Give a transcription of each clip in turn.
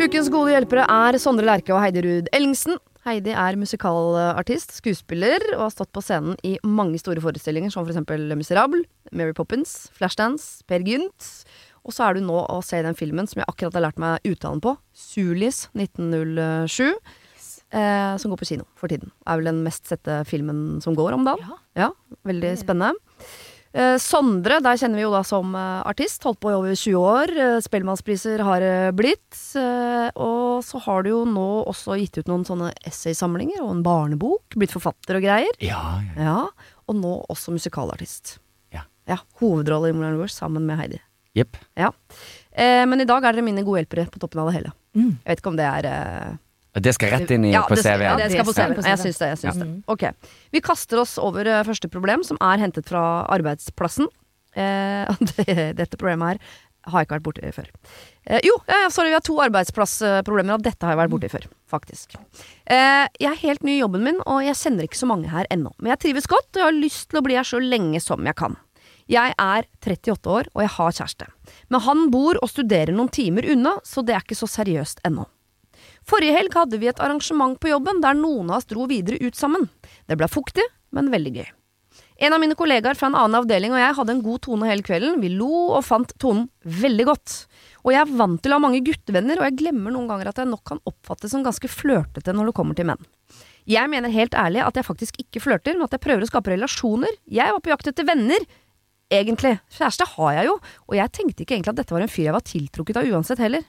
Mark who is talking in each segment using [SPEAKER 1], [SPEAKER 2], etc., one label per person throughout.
[SPEAKER 1] Ukens gode hjelpere er Sondre Lerche og Heidi Ruud Ellingsen. Heidi er musikalartist, skuespiller og har stått på scenen i mange store forestillinger, som for eksempel Le Miserable, Mary Poppins, Flashdance, Per Gynt. Og så er du nå å se den filmen som jeg akkurat har lært meg uttalen på, Sulis 1907. Eh, som går på kino for tiden. Er vel den mest sette filmen som går om dagen. Ja, Veldig spennende. Eh, Sondre, der kjenner vi jo da som eh, artist. Holdt på i over 20 år. Eh, Spellemannspriser har det blitt. Og så har du jo nå også gitt ut noen sånne essaysamlinger og en barnebok. Blitt forfatter og greier.
[SPEAKER 2] Ja, ja.
[SPEAKER 1] Ja, Og nå også musikalartist.
[SPEAKER 2] Ja.
[SPEAKER 1] ja Hovedrolle i Moulin Rouge sammen med Heidi.
[SPEAKER 2] Jepp.
[SPEAKER 1] Ja. Men i dag er dere mine gode hjelpere på toppen av det hele. Jeg vet ikke om det er
[SPEAKER 2] Det skal rett inn i,
[SPEAKER 1] ja,
[SPEAKER 2] på CV-en.
[SPEAKER 1] Ja, det skal på CV. Jeg
[SPEAKER 3] CV.
[SPEAKER 1] syns det. Jeg syns
[SPEAKER 2] Ja.
[SPEAKER 1] det. Ok. Vi kaster oss over eh, første problem, som er hentet fra arbeidsplassen. Eh, dette problemet her har jeg ikke vært borti før. Eh, jo, ja, ja, sorry, vi har to arbeidsplassproblemer, og dette har jeg vært borti før, faktisk. Eh, jeg er helt ny i jobben min, og jeg kjenner ikke så mange her ennå. Men jeg trives godt, og jeg har lyst til å bli her så lenge som jeg kan. Jeg er 38 år, og jeg har kjæreste. Men han bor og studerer noen timer unna, så det er ikke så seriøst ennå. Forrige helg hadde vi et arrangement på jobben der noen av oss dro videre ut sammen. Det ble fuktig, men veldig gøy. En av mine kollegaer fra en annen avdeling og jeg hadde en god tone hele kvelden. Vi lo og fant tonen veldig godt. Og jeg er vant til å ha mange guttevenner, og jeg glemmer noen ganger at jeg nok kan oppfattes som ganske flørtete når det kommer til menn. Jeg mener helt ærlig at jeg faktisk ikke flørter, men at jeg prøver å skape relasjoner. Jeg var på jakt etter venner. Egentlig. Kjæreste har jeg jo, og jeg tenkte ikke egentlig at dette var en fyr jeg var tiltrukket av uansett heller.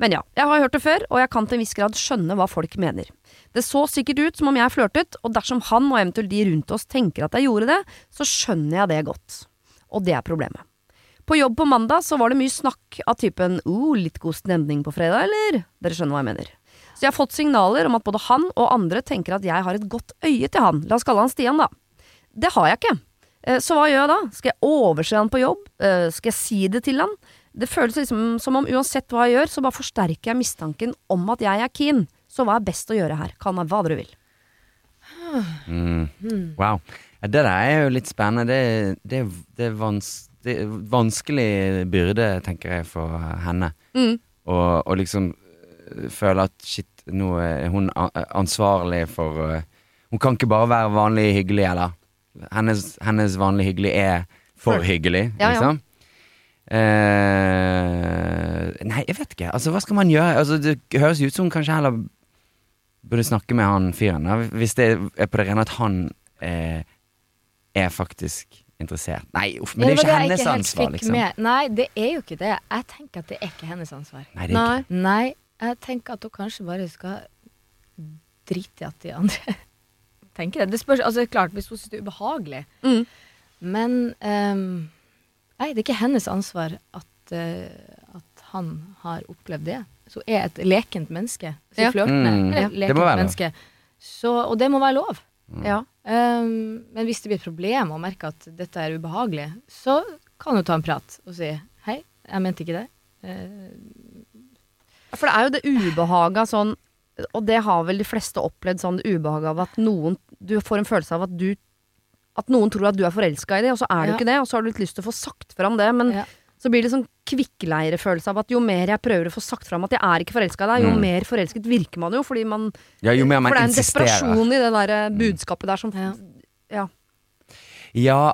[SPEAKER 1] Men ja, jeg har hørt det før, og jeg kan til en viss grad skjønne hva folk mener. Det så sikkert ut som om jeg flørtet, og dersom han og eventuelt de rundt oss tenker at jeg gjorde det, så skjønner jeg det godt. Og det er problemet. På jobb på mandag så var det mye snakk av typen uh, litt god stemning på fredag, eller? Dere skjønner hva jeg mener. Så jeg har fått signaler om at både han og andre tenker at jeg har et godt øye til han. La oss kalle han Stian, da. Det har jeg ikke. Eh, Så hva gjør jeg da? Skal jeg overse han på jobb? Eh, Skal jeg si det til han? Det føles liksom som om uansett hva jeg gjør, så bare forsterker jeg mistanken om at jeg er keen. Så hva er best å gjøre her? Kan jeg hva dere vil.
[SPEAKER 2] Mm. Wow. Det der er jo litt spennende. Det, det, det, er vans, det er vanskelig byrde, tenker jeg, for henne.
[SPEAKER 1] Mm.
[SPEAKER 2] Og, og liksom øh, føle at shit, nå er hun ansvarlig for øh, Hun kan ikke bare være vanlig hyggelig, eller? Hennes, hennes vanlig hyggelig er for hyggelig,
[SPEAKER 1] Ja, ja.
[SPEAKER 2] Eh, nei, jeg vet ikke. Altså, hva skal man gjøre? Altså, det høres ut som hun kanskje heller burde snakke med han fyren. Hvis det er på det rene at han eh, er faktisk interessert. Nei, uff, men det er jo ikke hennes
[SPEAKER 3] ikke
[SPEAKER 2] ansvar, liksom.
[SPEAKER 3] med. Nei, det er jo ikke det. Jeg tenker at det er ikke hennes ansvar.
[SPEAKER 2] Nei, det er
[SPEAKER 1] Nei.
[SPEAKER 2] ikke.
[SPEAKER 3] Nei, jeg tenker at hun kanskje bare skal drite i at de andre tenker det. Det spørs, altså klart, hvis hun syns det er ubehagelig.
[SPEAKER 1] Mm.
[SPEAKER 3] Men ehm, Nei, det er ikke hennes ansvar at, uh, at han har opplevd det. Så er et lekent menneske. Så
[SPEAKER 1] Ja.
[SPEAKER 3] flørtende.
[SPEAKER 2] Mm, Ja.
[SPEAKER 3] Lekent Det
[SPEAKER 2] må være
[SPEAKER 3] menneske. Så, og det må være lov.
[SPEAKER 1] Ja.
[SPEAKER 3] Um, men hvis det blir et problem og merker at dette er ubehagelig, så kan hun ta en prat og si hei, jeg mente ikke det. Uh,
[SPEAKER 1] For det er jo det ubehaget sånn Og det har vel de fleste opplevd sånn det ubehaget av at noen Du får en følelse av at du At noen tror at du er forelska i det, og så er du
[SPEAKER 3] Ja.
[SPEAKER 1] ikke det. Og så har du litt lyst til å få sagt fram det, men
[SPEAKER 3] Ja.
[SPEAKER 1] så blir det sånn kvikkleirefølelse av at jo mer jeg prøver å få sagt fram at jeg er ikke forelska i deg, jo
[SPEAKER 2] Mm.
[SPEAKER 1] mer forelsket virker man jo, fordi man
[SPEAKER 2] Ja, jo mer man
[SPEAKER 1] For det er en
[SPEAKER 2] insisterer.
[SPEAKER 1] desperasjon i det der eh, budskapet der som
[SPEAKER 3] Ja.
[SPEAKER 1] ja.
[SPEAKER 2] Ja,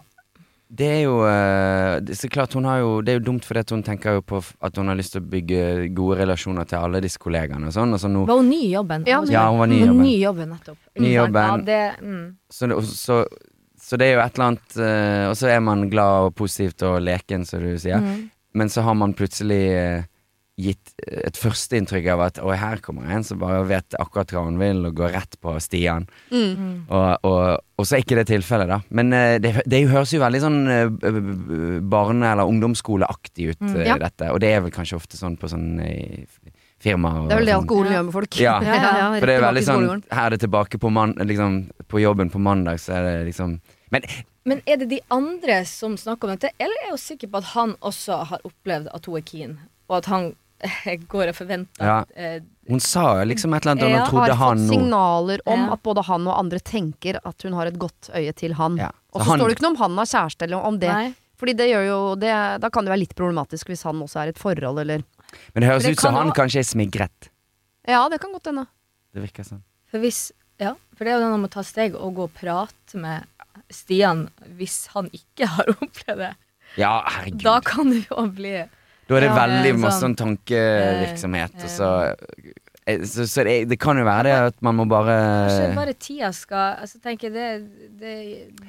[SPEAKER 2] det er jo eh, det, Så klart, hun har jo Det er jo dumt fordi at hun tenker jo på at hun har lyst til å bygge gode relasjoner til alle disse kollegaene og sånn. Og så nå
[SPEAKER 3] Var hun ny i jobben?
[SPEAKER 1] Ja,
[SPEAKER 2] Ja, hun var ny i jobben.
[SPEAKER 3] Ny jobben, nettopp.
[SPEAKER 2] Ny jobben.
[SPEAKER 3] Ja, det, mm.
[SPEAKER 2] Så, så, så det er jo et eller annet uh, Og så er man glad og positivt og leken, som du sier.
[SPEAKER 3] Mm.
[SPEAKER 2] Men så har man plutselig uh, gitt et førsteinntrykk av at Oi, her kommer en som bare vet akkurat hva hun vil, og går rett på Stian.
[SPEAKER 1] Mm.
[SPEAKER 2] Og, og, og så er ikke det tilfellet, da. Men uh, det, det høres jo veldig sånn eh, barne- eller ungdomsskoleaktig ut,
[SPEAKER 3] Mm.
[SPEAKER 2] eh,
[SPEAKER 1] Ja.
[SPEAKER 2] dette. Og det er vel kanskje ofte sånn på sånn eh, firmaer.
[SPEAKER 1] Det er vel det
[SPEAKER 2] sånn.
[SPEAKER 1] alkoholen gjør med folk.
[SPEAKER 2] Ja,
[SPEAKER 1] ja, ja,
[SPEAKER 2] For det er veldig sånn. Her er det tilbake på, man, liksom, på jobben på mandag, så er det liksom Men
[SPEAKER 3] Men er det de andre som snakker om dette, eller er hun sikker på at han også har opplevd at hun er keen, og at han eh, går og forventer
[SPEAKER 2] Ja.
[SPEAKER 3] at eh,
[SPEAKER 2] hun sa liksom et eller annet, og nå trodde
[SPEAKER 1] har
[SPEAKER 2] han
[SPEAKER 1] fått signaler om
[SPEAKER 3] Ja.
[SPEAKER 1] at både han og andre tenker at hun har et godt øye til han.
[SPEAKER 2] Ja.
[SPEAKER 1] Og
[SPEAKER 2] Så han-
[SPEAKER 1] står det ikke noe om han har kjæreste eller om det.
[SPEAKER 3] Nei.
[SPEAKER 1] Fordi det gjør jo det, Da kan det være litt problematisk hvis han også er i et forhold, eller
[SPEAKER 2] Men det høres
[SPEAKER 3] det
[SPEAKER 2] ut som
[SPEAKER 3] kan
[SPEAKER 2] han
[SPEAKER 3] jo-
[SPEAKER 2] kanskje er smigret.
[SPEAKER 1] Ja, det kan godt hende.
[SPEAKER 2] Det virker sånn.
[SPEAKER 3] For hvis Ja, for det er jo det om å ta steg og gå og prate med Stian hvis han ikke har opplevd det.
[SPEAKER 2] Ja, herregud.
[SPEAKER 3] Da kan det jo bli
[SPEAKER 2] Da er det
[SPEAKER 3] Ja,
[SPEAKER 2] veldig
[SPEAKER 3] sånn,
[SPEAKER 2] masse sånn tankevirksomhet,
[SPEAKER 3] eh,
[SPEAKER 2] og så eh, Så, så det, det kan jo være det at man må bare
[SPEAKER 3] Kanskje bare tida skal Altså, tenker det, det,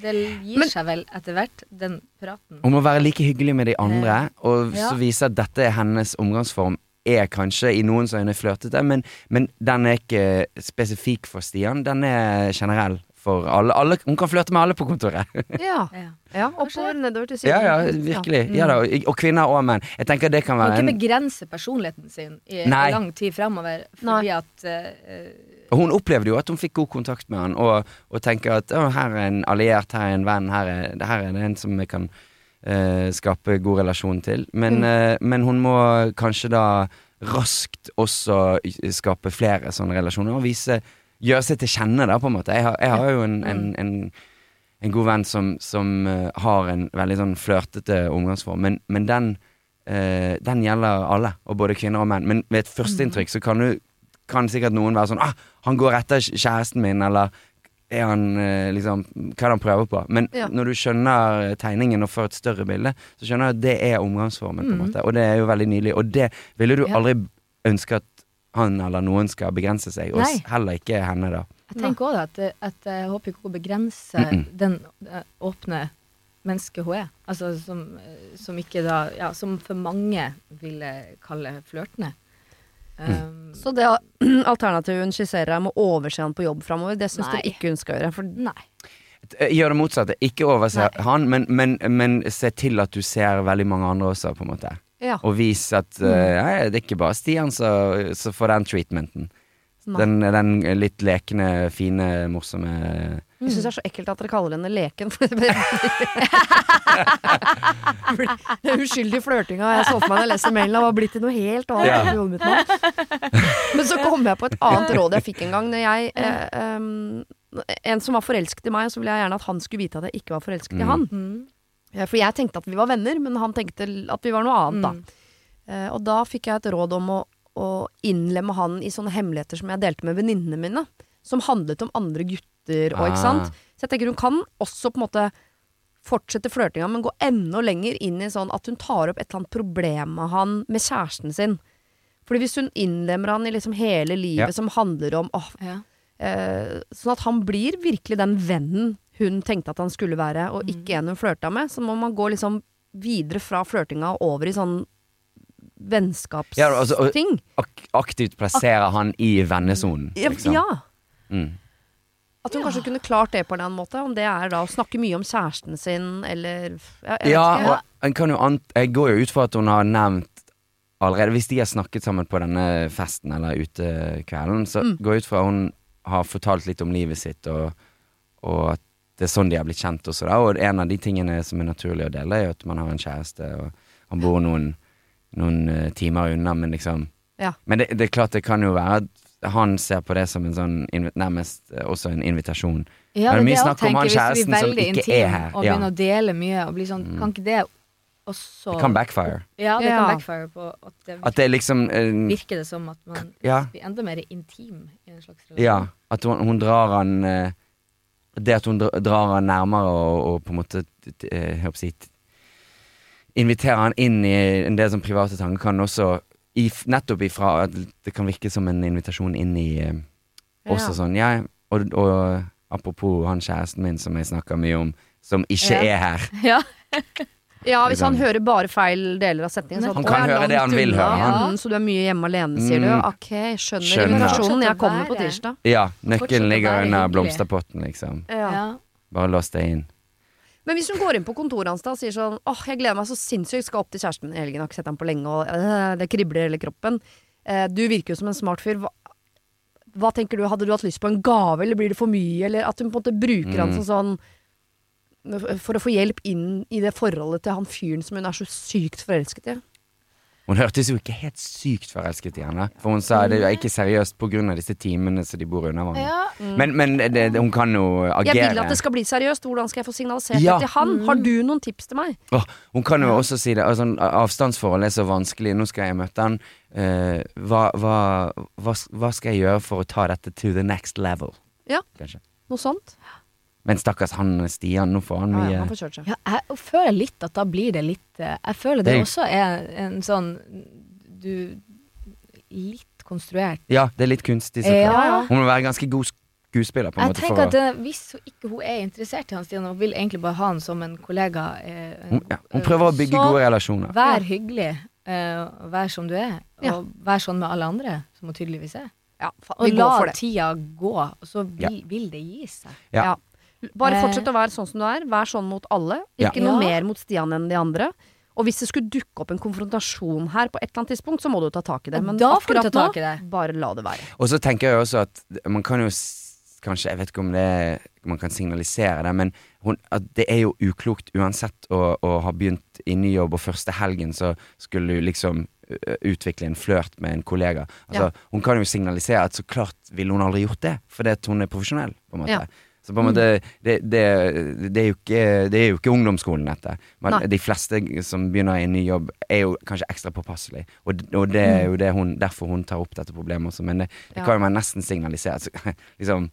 [SPEAKER 3] det gir
[SPEAKER 1] Men-
[SPEAKER 3] seg vel etter hvert, den praten.
[SPEAKER 2] Hun må være like hyggelig med de andre, og
[SPEAKER 3] Ja.
[SPEAKER 2] så vise at dette er hennes omgangsform. Er kanskje i noens øyne flørtete, men, men den er ikke spesifikk for Stian. Den er generell for alle. alle hun kan flørte med alle på kontoret.
[SPEAKER 1] Ja.
[SPEAKER 3] Ja.
[SPEAKER 1] ja Oppover, nedover til
[SPEAKER 2] ja,
[SPEAKER 1] siden.
[SPEAKER 2] ja, virkelig. Ja, da, og- kvinner og menn. Jeg tenker det kan
[SPEAKER 3] Man
[SPEAKER 2] være
[SPEAKER 3] kan ikke begrense personligheten sin i
[SPEAKER 2] Nei.
[SPEAKER 3] lang tid fremover fordi at
[SPEAKER 2] uh, hun opplevde jo at hun fikk god kontakt med han, og, og tenker at å, her er en alliert, her er en venn, her er, her er det en som jeg kan uh, skape god relasjon til. Men, eh, men hun må kanskje da raskt også skape flere sånne relasjoner, og vise Gjøre seg til kjenne, da, på en måte. Jeg har, jeg har jo en, en, en, en god venn som, som eh, har en veldig sånn flørtete omgangsform, men, men den eh, den gjelder alle, og både kvinner og menn. Men ved et førsteinntrykk så kan, du, kan sikkert noen være sånn ah, 'Han går etter kjæresten min', eller er han eh, liksom Hva er det han prøver på? Men
[SPEAKER 1] Ja.
[SPEAKER 2] når du skjønner tegningen og får et større bilde, så skjønner du at det er omgangsformen, på en måte. Og det er jo veldig nydelig. Og det ville du
[SPEAKER 3] Ja.
[SPEAKER 2] aldri ønske at han eller noen skal begrense seg, og
[SPEAKER 3] Nei.
[SPEAKER 2] heller ikke henne, da.
[SPEAKER 3] Jeg tenker også at, det- at jeg håper ikke hun begrenser
[SPEAKER 2] Mm-mm.
[SPEAKER 3] den eh, åpne mennesket hun er. Altså som, eh, som ikke da Ja, som for mange ville kalle flørtende.
[SPEAKER 2] Mm.
[SPEAKER 3] Um,
[SPEAKER 1] Så det alternativet hun skisserer her med å overse han på jobb framover, det syns
[SPEAKER 3] du
[SPEAKER 1] dere ikke hun skal gjøre. For
[SPEAKER 3] nei.
[SPEAKER 2] Eh, Gjør det motsatte. Ikke overse
[SPEAKER 3] Nei.
[SPEAKER 2] han, men, men, men se til at du ser veldig mange andre også, på en måte.
[SPEAKER 1] Ja.
[SPEAKER 2] Og vise at uh, nei, det er ikke bare Stian som får den treatmenten. Den, den litt lekne, fine, morsomme
[SPEAKER 1] Jeg syns det er så ekkelt at dere kaller henne leken. Den uskyldige flørtinga. Jeg så for meg da jeg leste mailen, det var blitt til noe helt annet.
[SPEAKER 2] Ja.
[SPEAKER 1] mitt nå. Men så kom jeg på et annet råd jeg fikk en gang. Når jeg, eh, um, en som var forelsket i meg, så ville jeg gjerne at han skulle vite at jeg ikke var forelsket i
[SPEAKER 2] Mm.
[SPEAKER 1] han.
[SPEAKER 3] Mm.
[SPEAKER 1] Eh, For jeg tenkte at vi var venner, men han tenkte at vi var noe annet, da.
[SPEAKER 3] Mm.
[SPEAKER 1] Eh, og da fikk jeg et råd om å, å innlemme han i sånne hemmeligheter som jeg delte med venninnene mine. Som handlet om andre gutter og ikke sant.
[SPEAKER 2] Ah.
[SPEAKER 1] Så jeg tenker hun kan også på en måte fortsette flørtinga, men gå enda lenger inn i sånn at hun tar opp et eller annet problem med han med kjæresten sin. Fordi hvis hun innlemmer han i liksom hele livet
[SPEAKER 2] Ja.
[SPEAKER 1] som handler om åh,
[SPEAKER 3] Ja.
[SPEAKER 1] eh, Sånn at han blir virkelig den vennen hun tenkte at han skulle være, og
[SPEAKER 3] Mm.
[SPEAKER 1] ikke en hun flørta med. Så må man gå liksom videre fra flørtinga og over i sånn vennskapsting.
[SPEAKER 2] Ja, altså, og- Ak aktivt plassere han i vennesonen. liksom.
[SPEAKER 1] ja.
[SPEAKER 2] Mm.
[SPEAKER 1] At hun kanskje kunne klart det på en annen måte. Om det er da å snakke mye om kjæresten sin, eller ja, jeg
[SPEAKER 2] Ja,
[SPEAKER 1] ikke.
[SPEAKER 2] og kan jo ant jeg går jo ut fra at hun har nevnt allerede Hvis de har snakket sammen på denne festen eller utekvelden, så
[SPEAKER 1] Mm.
[SPEAKER 2] går jeg ut fra at hun har fortalt litt om livet sitt, og, og at det er sånn de har blitt kjent også, da. Og en av de tingene som er naturlig å dele, er at man har en kjæreste, og han bor noen, noen eh, timer unna, men liksom
[SPEAKER 1] Ja.
[SPEAKER 2] Men det, det er klart det kan jo være at han ser på det som en sånn nærmest eh, også en invitasjon.
[SPEAKER 3] Ja,
[SPEAKER 2] Det er mye snakk om han kjæresten som ikke er her,
[SPEAKER 3] Og
[SPEAKER 2] ja.
[SPEAKER 3] begynner å dele mye, og bli sånn
[SPEAKER 2] Mm.
[SPEAKER 3] Kan ikke det også
[SPEAKER 2] Det kan backfire.
[SPEAKER 3] Ja, det
[SPEAKER 1] Ja.
[SPEAKER 3] kan backfire på at det
[SPEAKER 2] At det liksom uh,
[SPEAKER 3] virker det som at man
[SPEAKER 2] Ja.
[SPEAKER 3] blir enda mer intim i en slags relasjon.
[SPEAKER 2] Ja, at hun, hun drar han eh, Det at hun drar han nærmere og, og på en måte eh, jeg håper si Inviterer han inn i en del sånn private tanker, kan også i, nettopp ifra at det kan virke som en invitasjon inn i eh, Også sånn, ja, og, og apropos han kjæresten min som jeg snakker mye om, som ikke
[SPEAKER 3] Ja.
[SPEAKER 2] er her.
[SPEAKER 3] Ja.
[SPEAKER 1] Ja, hvis han
[SPEAKER 2] Liksom.
[SPEAKER 1] hører bare feil deler av setningen. Så
[SPEAKER 2] Han kan høre det han vil høre,
[SPEAKER 3] han.
[SPEAKER 1] Så du er mye hjemme alene, sier du?
[SPEAKER 2] Mm.
[SPEAKER 1] Ok, skjønner,
[SPEAKER 2] Skjønner.
[SPEAKER 1] invitasjonen. Jeg kommer på tirsdag.
[SPEAKER 2] Ja, nøkkelen ligger under blomsterpotten, liksom.
[SPEAKER 1] Ja.
[SPEAKER 2] Bare lås deg inn.
[SPEAKER 1] Men hvis hun går inn på kontoret hans da og sier sånn åh, jeg gleder meg så sinnssykt, skal opp til kjæresten min i helgen, har ikke sett ham på lenge, og øh, det kribler i hele kroppen. Eh, du virker jo som en smart fyr. Hva, hva tenker du, hadde du hatt lyst på en gave, eller blir det for mye? Eller at hun på en måte bruker han
[SPEAKER 2] Mm.
[SPEAKER 1] som sånn For å få hjelp inn i det forholdet til han fyren som hun er så sykt forelsket i.
[SPEAKER 2] Hun hørtes jo ikke helt sykt forelsket i henne. For hun sa det er ikke seriøst pga. disse timene som de bor under hverandre.
[SPEAKER 3] Ja,
[SPEAKER 2] Men, men det, det, hun kan jo agere.
[SPEAKER 1] Jeg vil at det skal bli seriøst. Hvordan skal jeg få signalisert
[SPEAKER 2] Ja.
[SPEAKER 1] det til han? Har du noen tips til meg?
[SPEAKER 2] Oh, hun kan jo også si det. Altså, avstandsforhold er så vanskelig. Nå skal jeg møte han. Uh, hva, hva, hva, hva skal jeg gjøre for å ta dette to the next level?
[SPEAKER 1] Ja.
[SPEAKER 2] Kanskje.
[SPEAKER 1] Noe sånt?
[SPEAKER 2] Men stakkars han Stian, nå får han mye
[SPEAKER 1] ja, han får kjørt seg.
[SPEAKER 3] ja, jeg føler litt at da blir det litt eh, Jeg føler det,
[SPEAKER 2] Det
[SPEAKER 3] også er en sånn Du Litt konstruert.
[SPEAKER 2] Ja, det er litt kunstig. så
[SPEAKER 3] Ja,
[SPEAKER 2] Hun må være ganske god skuespiller, på en
[SPEAKER 3] Jeg
[SPEAKER 2] måte.
[SPEAKER 3] tenker
[SPEAKER 2] For
[SPEAKER 3] at eh, Hvis hun ikke hun er interessert i han Stian og vil egentlig bare ha han som en kollega eh,
[SPEAKER 2] hun, ja, hun prøver å bygge gode relasjoner.
[SPEAKER 3] Vær hyggelig, eh, vær som du er. Og vær sånn med alle andre, som hun tydeligvis er.
[SPEAKER 1] Ja,
[SPEAKER 3] Og la tida gå, og så vil,
[SPEAKER 2] Ja.
[SPEAKER 3] vil det gi seg.
[SPEAKER 2] Ja.
[SPEAKER 1] Bare
[SPEAKER 3] Eh.
[SPEAKER 1] fortsett å være sånn som du er. Vær sånn mot alle. Ikke noe mer mot Stian enn de andre. Og hvis det skulle dukke opp en konfrontasjon her på et eller annet tidspunkt, så må du ta tak i det. Men akkurat nå,
[SPEAKER 3] det.
[SPEAKER 1] bare la det være.
[SPEAKER 2] Og så tenker jeg også at man kan jo Kanskje, jeg vet ikke om det man kan signalisere det, men hun, det er jo uklokt uansett å, å ha begynt i ny jobb, og første helgen så skulle du liksom utvikle en flørt med en kollega. Altså,
[SPEAKER 1] Ja.
[SPEAKER 2] Hun kan jo signalisere at så klart ville hun aldri gjort det, fordi hun er profesjonell. på en måte.
[SPEAKER 1] Ja.
[SPEAKER 2] Så på en måte, det, det, det, er jo ikke, det er jo ikke ungdomsskolen, dette. Men
[SPEAKER 1] Nei.
[SPEAKER 2] de fleste som begynner i en ny jobb, er jo kanskje ekstra påpasselige. Og, og det er jo det hun, derfor hun tar opp dette problemet også. Men det,
[SPEAKER 1] Ja.
[SPEAKER 2] kan jo man nesten signalisere. Så, liksom,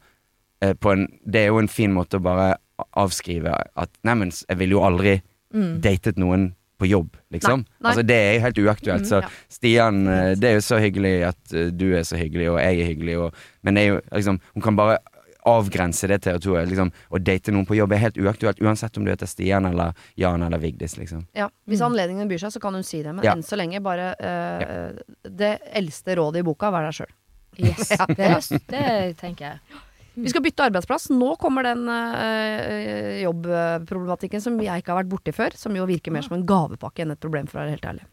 [SPEAKER 2] eh, på en, det er jo en fin måte å bare avskrive at Neimen, jeg ville jo aldri datet noen på jobb, liksom.
[SPEAKER 1] Nei, nei.
[SPEAKER 2] Altså, det er jo helt uaktuelt. Så
[SPEAKER 1] ja.
[SPEAKER 2] Stian, eh, det er jo så hyggelig at eh, du er så hyggelig, og jeg er hyggelig, og, men det er jo liksom Hun kan bare avgrense det territoriet. Liksom, å date noen på jobb er helt uaktuelt, uansett om du heter Stian eller Jan eller Vigdis, liksom.
[SPEAKER 1] Ja, Hvis anledningen byr seg, så kan hun si det. Men
[SPEAKER 2] Ja.
[SPEAKER 1] enn så lenge, bare eh, det eldste rådet i boka, vær deg sjøl.
[SPEAKER 3] Yes, det, det tenker jeg.
[SPEAKER 1] Vi skal bytte arbeidsplass. Nå kommer den øh, jobbproblematikken som jeg ikke har vært borti før. Som jo virker mer som en gavepakke enn et problem, for å være helt ærlig.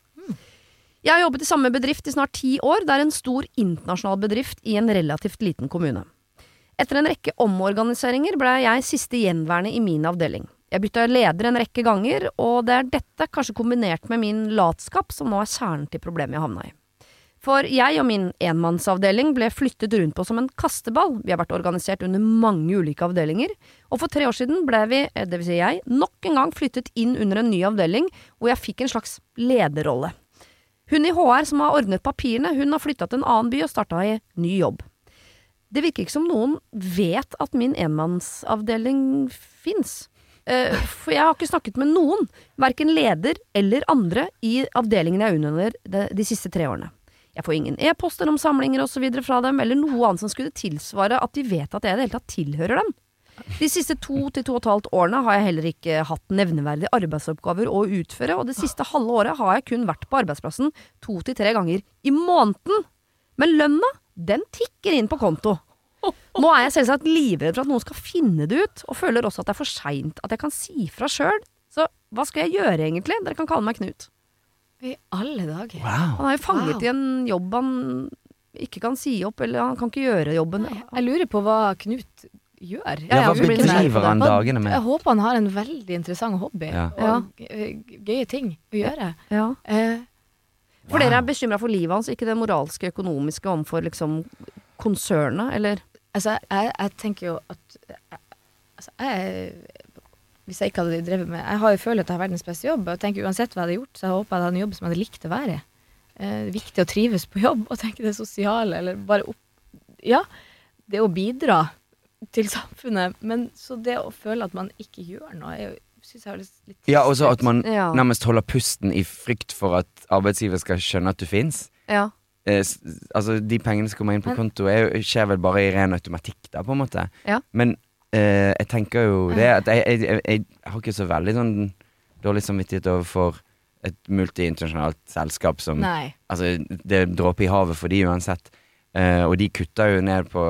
[SPEAKER 1] Jeg har jobbet i samme bedrift i snart ti år. Det er en stor internasjonal bedrift i en relativt liten kommune. Etter en rekke omorganiseringer ble jeg siste gjenværende i min avdeling. Jeg bytta leder en rekke ganger, og det er dette, kanskje kombinert med min latskap, som nå er kjernen til problemet jeg havna i. For jeg og min enmannsavdeling ble flyttet rundt på som en kasteball. Vi har vært organisert under mange ulike avdelinger, og for tre år siden ble vi, dvs. det vil si jeg, nok en gang flyttet inn under en ny avdeling, hvor jeg fikk en slags lederrolle. Hun i HR som har ordnet papirene, hun har flytta til en annen by og starta i ny jobb. Det virker ikke som noen vet at min enmannsavdeling fins. Eh, for jeg har ikke snakket med noen, verken leder eller andre, i avdelingen jeg er under de, de siste tre årene. Jeg får ingen e-poster om samlinger osv. fra dem, eller noe annet som skulle tilsvare at de vet at jeg i det hele tatt tilhører dem. De siste to til to og et halvt årene har jeg heller ikke hatt nevneverdige arbeidsoppgaver å utføre, og det siste halve året har jeg kun vært på arbeidsplassen to til tre ganger i måneden. Men lønna, den tikker inn på konto. Nå er jeg selvsagt livredd for at noen skal finne det ut, og føler også at det er for seint at jeg kan si fra sjøl. Så hva skal jeg gjøre egentlig? Dere kan kalle meg Knut.
[SPEAKER 3] I alle dager.
[SPEAKER 2] Wow.
[SPEAKER 1] Han er jo fanget
[SPEAKER 3] Wow.
[SPEAKER 1] i en jobb han ikke kan si opp, eller han kan ikke gjøre jobben.
[SPEAKER 3] Jeg lurer på hva Knut gjør.
[SPEAKER 1] Ja,
[SPEAKER 2] hva bedriver han dagene med?
[SPEAKER 3] Jeg håper han har en veldig interessant hobby
[SPEAKER 2] Ja.
[SPEAKER 3] og gøye ting å gjøre.
[SPEAKER 1] Ja.
[SPEAKER 3] Eh,
[SPEAKER 1] For dere er bekymra for livet hans, ikke det moralske økonomiske overfor liksom konsernet, eller?
[SPEAKER 3] altså, jeg, jeg tenker jo at jeg, altså, jeg, Hvis jeg ikke hadde drevet med Jeg har jo følt at jeg har verdens beste jobb. Og tenker uansett hva jeg hadde gjort, så jeg håper jeg hadde en jobb som jeg hadde likt å være i. Eh, viktig å trives på jobb og tenke det sosiale, eller bare opp Ja, det å bidra til samfunnet, men så det å føle at man ikke gjør noe, er jo Syns jeg høres litt
[SPEAKER 2] Ja, og så at man
[SPEAKER 1] Ja.
[SPEAKER 2] nærmest holder pusten i frykt for at arbeidsgiver skal skjønne at du fins.
[SPEAKER 1] Ja.
[SPEAKER 2] Eh, altså, de pengene som kommer inn på konto, er skjer vel bare i ren automatikk, da, på en måte.
[SPEAKER 1] Ja.
[SPEAKER 2] Men eh, jeg tenker jo det at jeg, jeg, jeg, jeg har ikke så veldig sånn dårlig samvittighet overfor et multiinternasjonalt selskap som
[SPEAKER 3] Nei.
[SPEAKER 2] Altså, det er dråpe i havet for de uansett. Eh, og de kutter jo ned på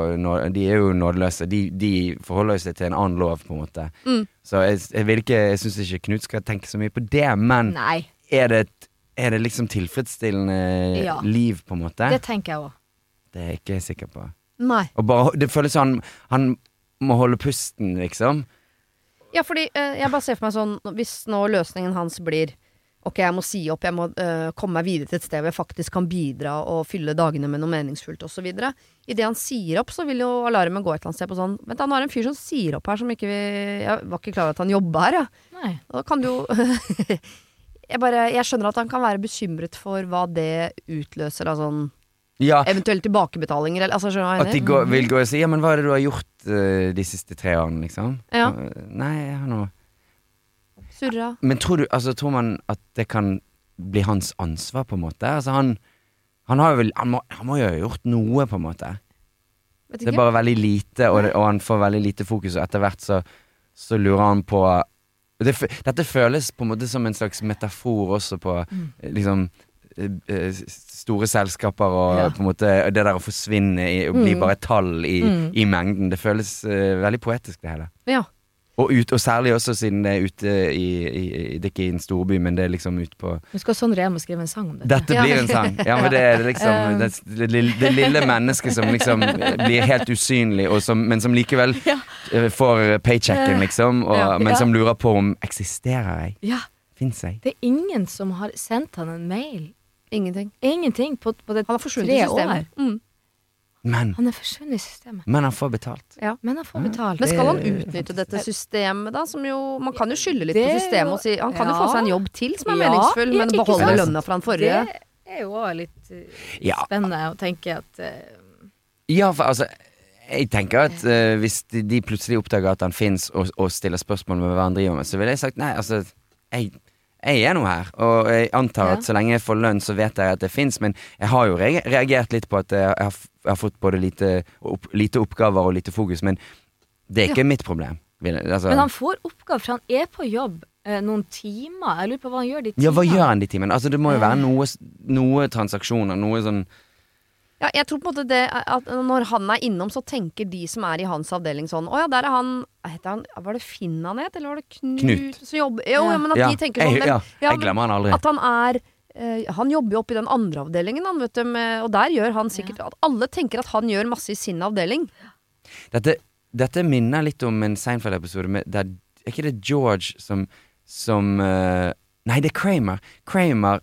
[SPEAKER 2] De er jo nådeløse. De, de forholder seg til en annen lov, på en måte.
[SPEAKER 1] Mm.
[SPEAKER 2] Så jeg, jeg ikke Jeg syns ikke Knut skal tenke så mye på det, men
[SPEAKER 3] Nei.
[SPEAKER 2] er det et er det liksom tilfredsstillende
[SPEAKER 3] Ja.
[SPEAKER 2] liv, på en måte?
[SPEAKER 3] Det tenker jeg òg.
[SPEAKER 2] Det er jeg ikke sikker på.
[SPEAKER 1] Nei.
[SPEAKER 2] Bare, det føles sånn Han må holde pusten, liksom.
[SPEAKER 1] Ja, fordi eh, jeg bare ser for meg sånn Hvis nå løsningen hans blir Ok, jeg må si opp, jeg må uh, komme meg videre til et sted hvor jeg faktisk kan bidra og fylle dagene med noe meningsfullt osv. Idet han sier opp, så vil jo alarmen gå et eller annet sted på sånn Vent, han har en fyr som sier opp her som ikke vi Jeg var ikke klar over at han jobba her, ja.
[SPEAKER 3] Nei.
[SPEAKER 1] Da kan du jo jeg, bare, jeg skjønner at han kan være bekymret for hva det utløser av sånn
[SPEAKER 2] Ja,
[SPEAKER 1] eventuelle tilbakebetalinger, eller altså,
[SPEAKER 2] At de går, vil gå og si Ja, men hva er det du har gjort uh, de siste tre årene, liksom?
[SPEAKER 1] Ja.
[SPEAKER 2] Uh, Nei, jeg har noe
[SPEAKER 1] Surra.
[SPEAKER 2] Men tror du Altså, tror man at det kan bli hans ansvar, på en måte? Altså, han Han har jo vel Han må, han må jo ha gjort noe, på en måte. Det er bare veldig lite, og, det, og han får veldig lite fokus, og etter hvert så, så lurer han på det, Dette føles på en måte som en slags metafor også på mm. liksom eh, eh, store selskaper og
[SPEAKER 3] Ja.
[SPEAKER 2] på en måte det der å forsvinne i, og bli
[SPEAKER 1] Mm.
[SPEAKER 2] bare tall i,
[SPEAKER 3] Mm.
[SPEAKER 2] i mengden. Det føles uh, veldig poetisk, det hele.
[SPEAKER 1] Ja.
[SPEAKER 2] Og, ut, og særlig også siden det er ute i, i, i Det er ikke i en storby, men det er liksom ute på
[SPEAKER 3] Du skal sånn hjem og skrive en sang om dette.
[SPEAKER 2] Dette blir en sang. Ja, men det er liksom det, det, det lille mennesket som liksom blir helt usynlig, og som, men som likevel får paychecken, liksom, og, men som lurer på om eksisterer jeg?
[SPEAKER 3] Ja,
[SPEAKER 2] Fins jeg?
[SPEAKER 3] det er ingen som har sendt han en mail.
[SPEAKER 1] Ingenting.
[SPEAKER 3] Ingenting på, på det
[SPEAKER 1] Han har forsvunnet
[SPEAKER 3] tre
[SPEAKER 1] i systemet.
[SPEAKER 3] år.
[SPEAKER 1] Mm.
[SPEAKER 2] Men,
[SPEAKER 3] Han er forsvunnet i systemet.
[SPEAKER 2] men han får betalt.
[SPEAKER 3] Men han får betalt.
[SPEAKER 1] Men skal han utnytte dette systemet, da? Som jo Man kan jo skylde litt
[SPEAKER 3] Det
[SPEAKER 1] på systemet og si Han kan jo få seg en jobb til som er
[SPEAKER 3] Ja,
[SPEAKER 1] meningsfull, men beholde
[SPEAKER 2] sant?
[SPEAKER 1] lønna fra den forrige.
[SPEAKER 3] Det er jo òg litt eh,
[SPEAKER 2] Ja.
[SPEAKER 3] spennende å tenke at uh...
[SPEAKER 2] Ja, for altså jeg tenker at uh, hvis de, de plutselig oppdager at han fins og, og stiller spørsmål med hva han driver med, så ville jeg sagt nei, altså jeg, jeg er nå her, og jeg antar at så lenge jeg får lønn, så vet jeg at det fins, men jeg har jo reagert litt på at jeg har, jeg har fått både lite, opp, lite oppgaver og lite fokus, men det er ikke mitt problem. Altså,
[SPEAKER 3] Men han får oppgaver, for han er på jobb eh, noen timer. Jeg lurer på hva han gjør de timene.
[SPEAKER 2] ja, hva gjør han de timene? Altså, det må jo være noe, noe transaksjoner, noe sånn
[SPEAKER 1] Ja, jeg tror på en måte det at når han er innom, så tenker de som er i hans avdeling sånn Å ja, der er han Heter han Var det Finn han het, eller var det Knut?
[SPEAKER 2] Knut.
[SPEAKER 1] Som jobber Jo,
[SPEAKER 3] Ja.
[SPEAKER 1] men at
[SPEAKER 2] Ja,
[SPEAKER 1] de tenker sånn
[SPEAKER 2] jeg, ja, jeg glemmer han aldri.
[SPEAKER 1] At han er eh, Han jobber jo oppe i den andre avdelingen, han, vet du, med, og der gjør han sikkert At alle tenker at han gjør masse i sin avdeling.
[SPEAKER 2] Dette, dette minner litt om en Seinfeld-episode med der Er ikke det George som, som eh, Nei, det er Kramer. Kramer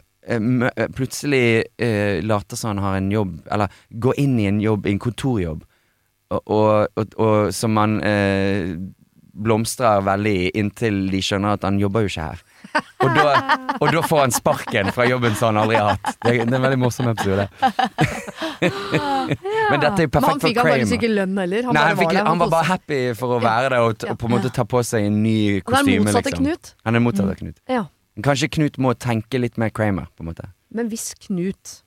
[SPEAKER 2] plutselig eh, later som han har en jobb, eller går inn i en jobb, i en kontorjobb, og, og, og, og som han eh, blomstrer veldig inntil de skjønner at han jobber jo ikke her. Og da, og da får han sparken fra jobben som han aldri har hatt. Det, er- en veldig morsom episode. Men dette er jo
[SPEAKER 1] Men han
[SPEAKER 2] perfekt for
[SPEAKER 1] fikk han
[SPEAKER 2] Kramer.
[SPEAKER 1] ikke lønn heller. Han
[SPEAKER 2] Nei, han, fikk,
[SPEAKER 1] var der.
[SPEAKER 2] han var bare happy for å være der og, og på en måte ta på seg en ny kostyme.
[SPEAKER 1] Han er motsatt av
[SPEAKER 2] Liksom.
[SPEAKER 1] Knut.
[SPEAKER 2] Han er motsatt av Knut.
[SPEAKER 1] Ja.
[SPEAKER 2] Kanskje Knut må tenke litt mer Kramer, på en måte.
[SPEAKER 1] Men hvis Knut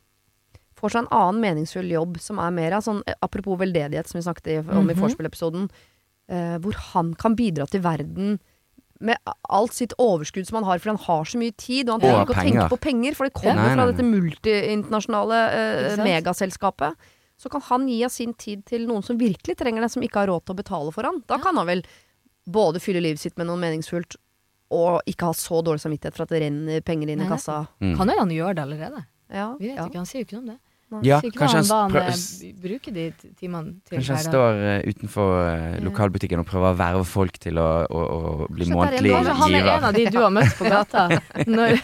[SPEAKER 1] får seg en annen meningsfull jobb som er mer av sånn, eh, apropos veldedighet som vi snakket om i
[SPEAKER 3] Mhm.
[SPEAKER 1] vorspiel-episoden, eh, hvor han kan bidra til verden med alt sitt overskudd som han har, for han har så mye tid, og han trenger ikke å tenke på penger, for det kommer
[SPEAKER 2] Nei,
[SPEAKER 1] fra
[SPEAKER 2] nei,
[SPEAKER 1] dette multiinternasjonale eh, megaselskapet. Så kan han gi av sin tid til noen som virkelig trenger det, som ikke har råd til å betale for han. Da kan han vel både fylle livet sitt med noe meningsfullt, og ikke ha så dårlig samvittighet for at det renner penger inn i kassa.
[SPEAKER 2] Mm.
[SPEAKER 3] Kan jo han gjøre det allerede?
[SPEAKER 1] Ja,
[SPEAKER 3] Vi vet
[SPEAKER 1] ja.
[SPEAKER 3] ikke, han sier jo ikke noe om det.
[SPEAKER 2] Ja, kanskje han,
[SPEAKER 3] bruker de timene til
[SPEAKER 2] kanskje han står uh, utenfor uh, lokalbutikken og prøver å verve folk til å, å, å bli
[SPEAKER 1] det
[SPEAKER 2] månedlig
[SPEAKER 3] Kanskje han er en av de du har møtt på gata? Når.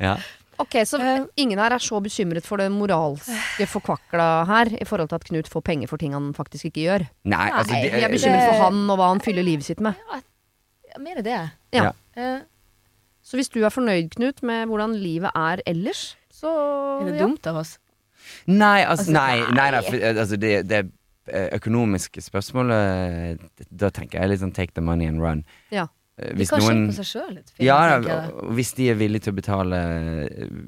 [SPEAKER 2] Ja.
[SPEAKER 1] Ok, så
[SPEAKER 3] Eh.
[SPEAKER 1] ingen her er så bekymret for det moralske forkvakla her, i forhold til at Knut får penger for ting han faktisk ikke gjør.
[SPEAKER 2] Nei, altså
[SPEAKER 3] Nei,
[SPEAKER 2] de,
[SPEAKER 1] Vi er bekymret for han og hva han fyller livet sitt med.
[SPEAKER 3] Ja, mer er det.
[SPEAKER 1] Ja.
[SPEAKER 3] Eh,
[SPEAKER 1] Så hvis du er fornøyd, Knut, med hvordan livet er ellers, så
[SPEAKER 3] er det
[SPEAKER 1] ja.
[SPEAKER 3] dumt av oss?
[SPEAKER 2] Nei, altså,
[SPEAKER 3] Altså,
[SPEAKER 2] nei, nei, nei for, eh, altså det, det eh, økonomiske spørsmålet Da tenker jeg litt sånn take the money and run.
[SPEAKER 1] Ja.
[SPEAKER 2] Hvis
[SPEAKER 3] De kan
[SPEAKER 2] noen
[SPEAKER 3] på seg sjøl litt.
[SPEAKER 2] Ja, da, hvis de er villige til å betale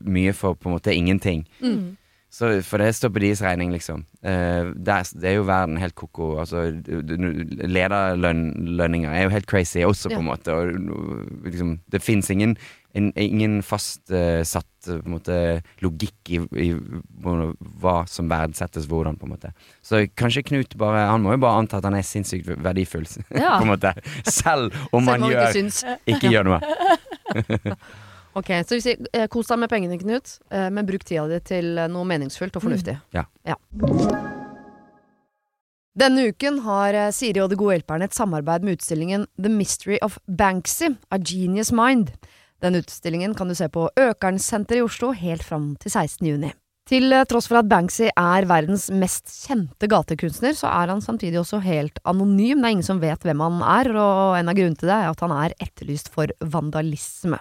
[SPEAKER 2] mye for på en måte ingenting,
[SPEAKER 3] Mm.
[SPEAKER 2] Så for det står på deres regning, liksom. Eh, er, det er jo verden helt ko-ko. Altså, lederlønninger er jo helt crazy også, på en måte. Og, liksom, det fins ingen, ingen fastsatt uh, på en måte, logikk i, i hva som verdsettes hvordan, på en måte. Så kanskje Knut bare Han må jo bare anta at han er sinnssykt verdifull,
[SPEAKER 3] Ja.
[SPEAKER 2] på en måte. Selv om
[SPEAKER 1] Selv
[SPEAKER 2] han gjør
[SPEAKER 1] ikke
[SPEAKER 2] gjør noe.
[SPEAKER 1] Ok, Så vi sier eh, kos deg med pengene, Knut, eh, men bruk tida di til eh, noe meningsfullt og fornuftig.
[SPEAKER 2] Ja.
[SPEAKER 1] Denne uken har Siri og De gode hjelperne et samarbeid med utstillingen The Mystery of Banksy, A Genius Mind. Den utstillingen kan du se på Økernsenteret i Oslo helt fram til 16. juni. Til tross for at Banksy er verdens mest kjente gatekunstner, så er han samtidig også helt anonym. Det er ingen som vet hvem han er, og en av grunnene til det er at han er etterlyst for vandalisme.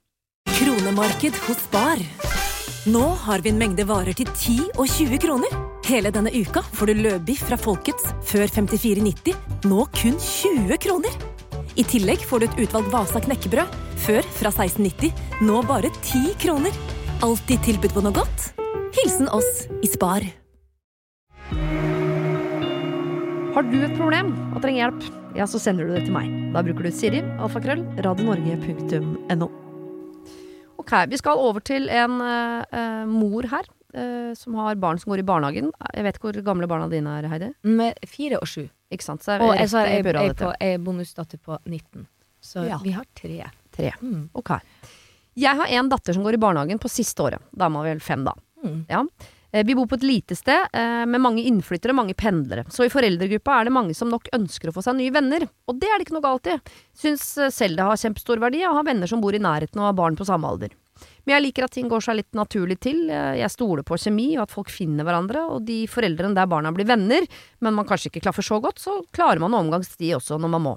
[SPEAKER 4] Kronemarked hos Bar. Nå har vi en mengde varer til 10 og 20 kroner. Hele denne uka får du løbiff fra Folkets før 54,90, nå kun 20 kroner. I tillegg får du et utvalgt Vasa knekkebrød, før fra 16,90, nå bare 10 kroner. Alltid tilbud på noe godt. Hilsen oss i Spar.
[SPEAKER 1] Har du et problem og trenger hjelp, ja, så sender du det til meg. Da bruker du Siri, alfakrøll, radionorge.no. Ok, vi skal over til en uh, mor her, Uh, som har barn som går i barnehagen. Jeg vet hvor gamle barna dine er, Heidi?
[SPEAKER 3] Med fire og sju.
[SPEAKER 1] Ikke sant? Så
[SPEAKER 3] Og jeg, jeg, jeg, på, jeg er bonusdatter på 19. Så
[SPEAKER 1] Ja.
[SPEAKER 3] vi har tre.
[SPEAKER 1] Tre.
[SPEAKER 3] Mm.
[SPEAKER 1] Ok. Jeg har en datter som går i barnehagen på siste året. Da man vel fem, da.
[SPEAKER 3] Mm.
[SPEAKER 1] Ja. Eh, Vi bor på et lite sted eh, med mange innflyttere, mange pendlere. Så i foreldregruppa er det mange som nok ønsker å få seg nye venner. Og det er det ikke noe galt i. Syns eh, selv det har kjempestor verdi å ha venner som bor i nærheten og har barn på samme alder. Men jeg liker at ting går seg litt naturlig til. Jeg stoler på kjemi og at folk finner hverandre. Og de foreldrene der barna blir venner, men man kanskje ikke klaffer så godt, så klarer man å omgangs de også når man må.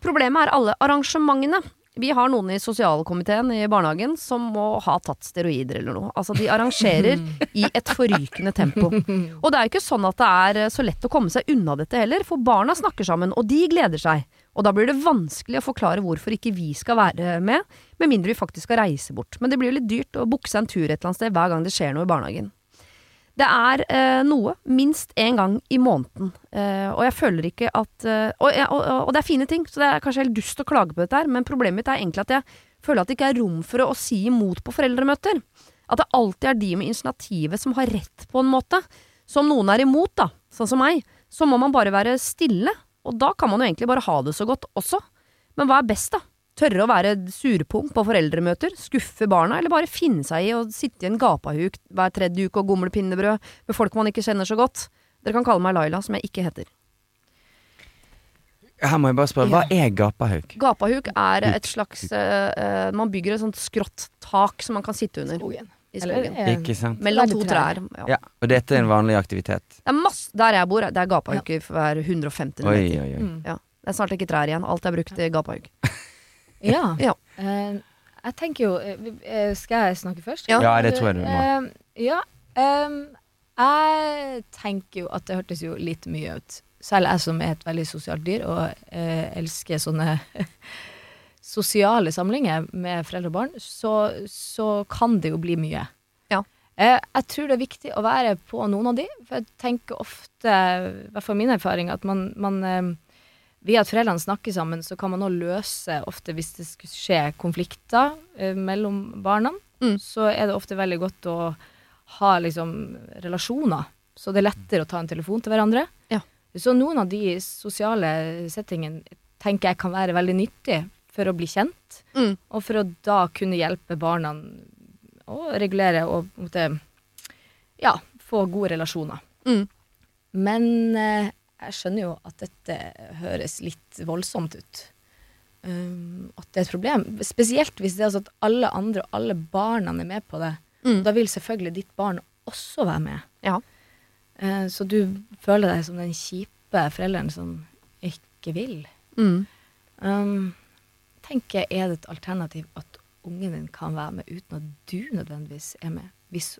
[SPEAKER 1] Problemet er alle arrangementene. Vi har noen i sosialkomiteen i barnehagen som må ha tatt steroider eller noe. Altså, de arrangerer i et forrykende tempo. Og det er jo ikke sånn at det er eh, så lett å komme seg unna dette heller, for barna snakker sammen, og de gleder seg. Og da blir det vanskelig å forklare hvorfor ikke vi skal være med, med mindre vi faktisk skal reise bort. Men det blir jo litt dyrt å bukse en tur et eller annet sted hver gang det skjer noe i barnehagen. Det er eh, noe minst én gang i måneden, eh, og jeg føler ikke at eh, og, og, og det er fine ting, så det er kanskje helt dust å klage på dette her, men problemet mitt er egentlig at jeg føler at det ikke er rom for å, å si imot på foreldremøter. At det alltid er de med initiativet som har rett, på en måte. Så om noen er imot, da, sånn som meg, så må man bare være stille, og da kan man jo egentlig bare ha det så godt også. Men hva er best, da? Tørre å være surpomp på foreldremøter, skuffe barna, eller bare finne seg i å sitte i en gapahuk hver tredje uke og gomle pinnebrød med folk man ikke kjenner så godt? Dere kan kalle meg Laila, som jeg ikke heter.
[SPEAKER 2] Her må jeg bare spørre, hva er gapahuk?
[SPEAKER 1] Gapahuk er et slags eh, eh, Man bygger et sånt skrått tak som man kan sitte under
[SPEAKER 3] Skogen.
[SPEAKER 1] i skogen.
[SPEAKER 3] Eller,
[SPEAKER 2] Ikke sant?
[SPEAKER 1] Mellom to
[SPEAKER 3] trær.
[SPEAKER 1] Ja.
[SPEAKER 2] Ja, og dette er en vanlig aktivitet.
[SPEAKER 1] Det er masse, der jeg bor, det er gapahuker for hver 150 meter.
[SPEAKER 2] oi, oi.
[SPEAKER 3] Mm.
[SPEAKER 1] Det er snart ikke trær igjen. Alt er brukt til gapahuk.
[SPEAKER 3] Ja.
[SPEAKER 1] Ja.
[SPEAKER 3] Uh, jeg tenker jo eh, eh, Skal jeg snakke først?
[SPEAKER 1] Ja.
[SPEAKER 2] Ja, det tror jeg du må.
[SPEAKER 3] Eh, ja. Um, jeg tenker jo at det hørtes jo litt mye ut. Selv jeg som er et veldig sosialt dyr og uh, elsker sånne sosiale samlinger med foreldre og barn, så, så kan det jo bli mye.
[SPEAKER 1] Ja.
[SPEAKER 3] Uh, jeg tror det er viktig å være på noen av de, for jeg tenker ofte, i hvert fall min erfaring, at man, man eh, via at foreldrene snakker sammen, så kan man nå løse ofte hvis det skulle skje konflikter eh, mellom barna.
[SPEAKER 1] Mm.
[SPEAKER 3] Så er det ofte veldig godt å ha liksom relasjoner. Så det er lettere å ta en telefon til hverandre.
[SPEAKER 1] Ja.
[SPEAKER 3] Så noen av de sosiale settingene tenker jeg kan være veldig nyttig for å bli kjent,
[SPEAKER 1] Mm.
[SPEAKER 3] og for å da kunne hjelpe barna å regulere og måtte, ja, få gode relasjoner.
[SPEAKER 1] Mm.
[SPEAKER 3] Men eh, jeg skjønner jo at dette høres litt voldsomt ut. Um, at det er et problem. Spesielt hvis det er sånn at alle andre og alle barna er med på det.
[SPEAKER 1] Mm.
[SPEAKER 3] Da vil selvfølgelig ditt barn også være med.
[SPEAKER 1] Ja.
[SPEAKER 3] Uh, så du føler deg som den kjipe forelderen som ikke vil.
[SPEAKER 1] Mm.
[SPEAKER 3] Um, tenker jeg, er det et alternativ at ungen din kan være med uten at du nødvendigvis er med? Hvis